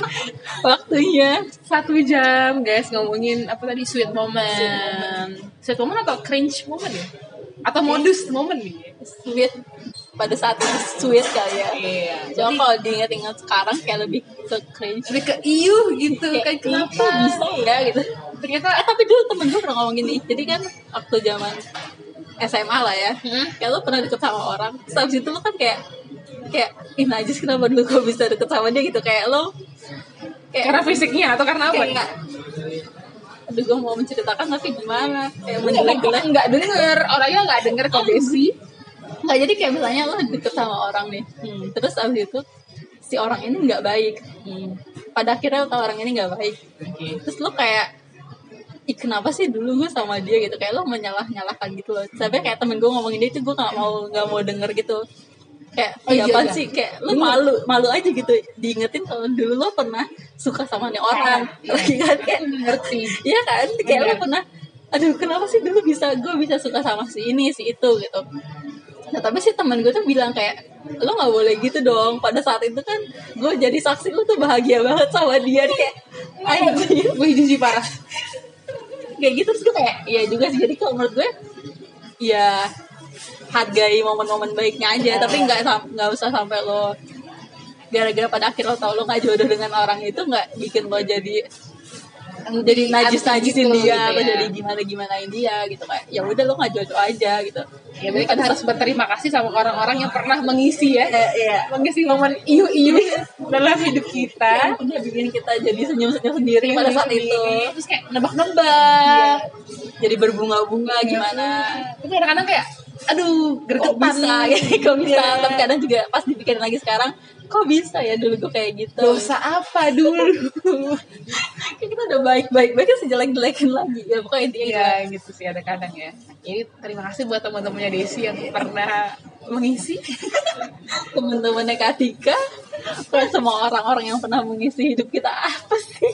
waktunya. Satu jam guys ngomongin apa tadi? Sweet moment. Sweet moment. Atau cringe moment ya? Atau modus moment nih Sweet Pada saat itu sweet kali ya. Iya. Cuma kalau diingat-ingat sekarang kayak lebih ke cringe. Lebih ke iuh gitu Kayak kan kenapa bisa ya? Gitu. Ternyata Eh tapi dulu temen gue pernah ngomong gini Jadi kan waktu zaman SMA lah ya Hmm? Kayak lo pernah deket sama orang Terus abis itu lo kan kayak Kayak Ih najis kenapa dulu kok bisa deket sama dia? Gitu Kayak lo Kayak karena fisiknya atau karena apa? kayak Aduh gue mau menceritakan tapi gimana? Kayak menjelek-jelek. nggak denger. Orangnya nggak denger kok Desi Nggak jadi kayak misalnya lo deket sama orang nih. Hmm. Terus abis itu Si orang ini nggak baik. Pada akhirnya lo tau orang ini nggak baik. Terus lo kayak Ih kenapa sih dulu gue sama dia? gitu. Kayak lo menyalah-nyalahkan gitu loh. Sampai kayak temen gue ngomongin dia itu gue gak mau gak mau denger gitu. Kayak Oh, iya iya, apaan iya. sih? Kayak lo malu Malu aja gitu. Diingetin kalau dulu lo pernah Suka sama nih orang. Lagi kan kayak ngerti. Iya kan? Kayak lo pernah Aduh kenapa sih dulu bisa Gue bisa suka sama si ini si itu gitu Nah tapi sih temen gue tuh bilang kayak Lo gak boleh gitu dong. Pada saat itu kan Gue jadi saksi lo tuh bahagia banget sama dia. Kayak Anjir gue jijik parah. Kayak gitu terus gue kayak iya juga sih. Jadi kalau menurut gue ya hargai momen-momen baiknya aja. Tapi nggak nggak usah sampai lo gara-gara pada akhir lo tau lo nggak jodoh dengan orang itu nggak bikin lo jadi jadi najis najisin gitu, dia gitu atau ya. jadi gimana gimanain dia gitu. Kayak ya udah lo nggak cocok aja gitu. Ya berarti kita harus berterima kasih sama orang-orang yang pernah mengisi ya. Iya mengisi momen iu iu dalam hidup kita. Yang udah bikin kita jadi senyum-senyum sendiri pada saat itu. terus kayak nebak-nebak. Jadi berbunga-bunga gimana. Tapi kadang-kadang kayak aduh kok gregetan bisa gitu kok bisa. Iya. tapi kadang juga pas dipikirin lagi sekarang kok bisa ya dulu gue kayak gitu? Dosa apa dulu? Kayak kita udah baik-baik baik kan sejelek-jelekin lagi. Ya pokoknya intinya gitu. ya gitu sih ada kadang ya. Jadi terima kasih buat teman-temannya Desi yang pernah mengisi. Temen-temennya Katika buat semua orang-orang yang pernah mengisi hidup kita. Apa sih?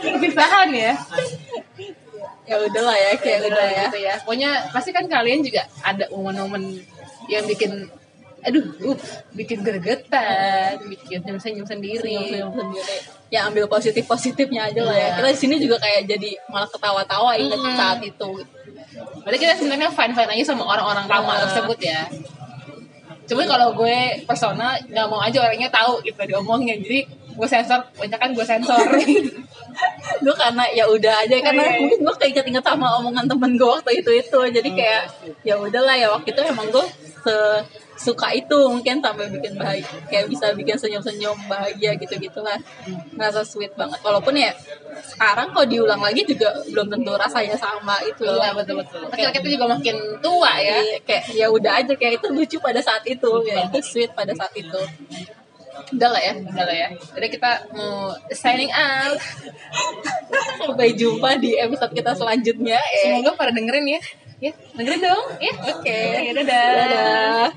Perpisahan ya. Ya udahlah ya kayak udah ya. gitu ya. Pokoknya pasti kan kalian juga ada momen-momen yang bikin aduh uh, bikin gregetan bikin senyum-senyum sendiri. Senyum-senyum sendiri. Ya ambil positif positifnya aja lah ya. Iya. kita di sini juga kayak jadi malah ketawa-tawa inget Hmm. saat itu. Berarti kita sebenarnya fine fine aja sama orang-orang lama Iya. tersebut ya. Cuma kalau gue personal nggak mau aja orangnya tahu gitu diomongin. Jadi gue sensor banyak kan gue sensor. Gue karena ya udah aja karena iya, iya. mungkin gue keinget-inget sama omongan temen gue waktu itu itu jadi kayak ya udahlah ya waktu itu emang gue se- suka itu mungkin sampai bikin bahagia kayak bisa bikin senyum-senyum bahagia gitu gitulah ngerasa sweet banget walaupun ya sekarang kalau diulang lagi juga belum tentu rasanya sama itu Iya betul betul. Kecil kita juga makin tua ya. Iya, kayak ya udah aja kayak itu lucu pada saat itu ya itu sweet pada saat itu udah lah ya Udah lah ya. Jadi kita mau signing out. sampai jumpa di episode kita selanjutnya eh Semoga pada dengerin ya. Ya, dengerin dong. Ya, oke. Okay. Okay. Dadah. Dadah.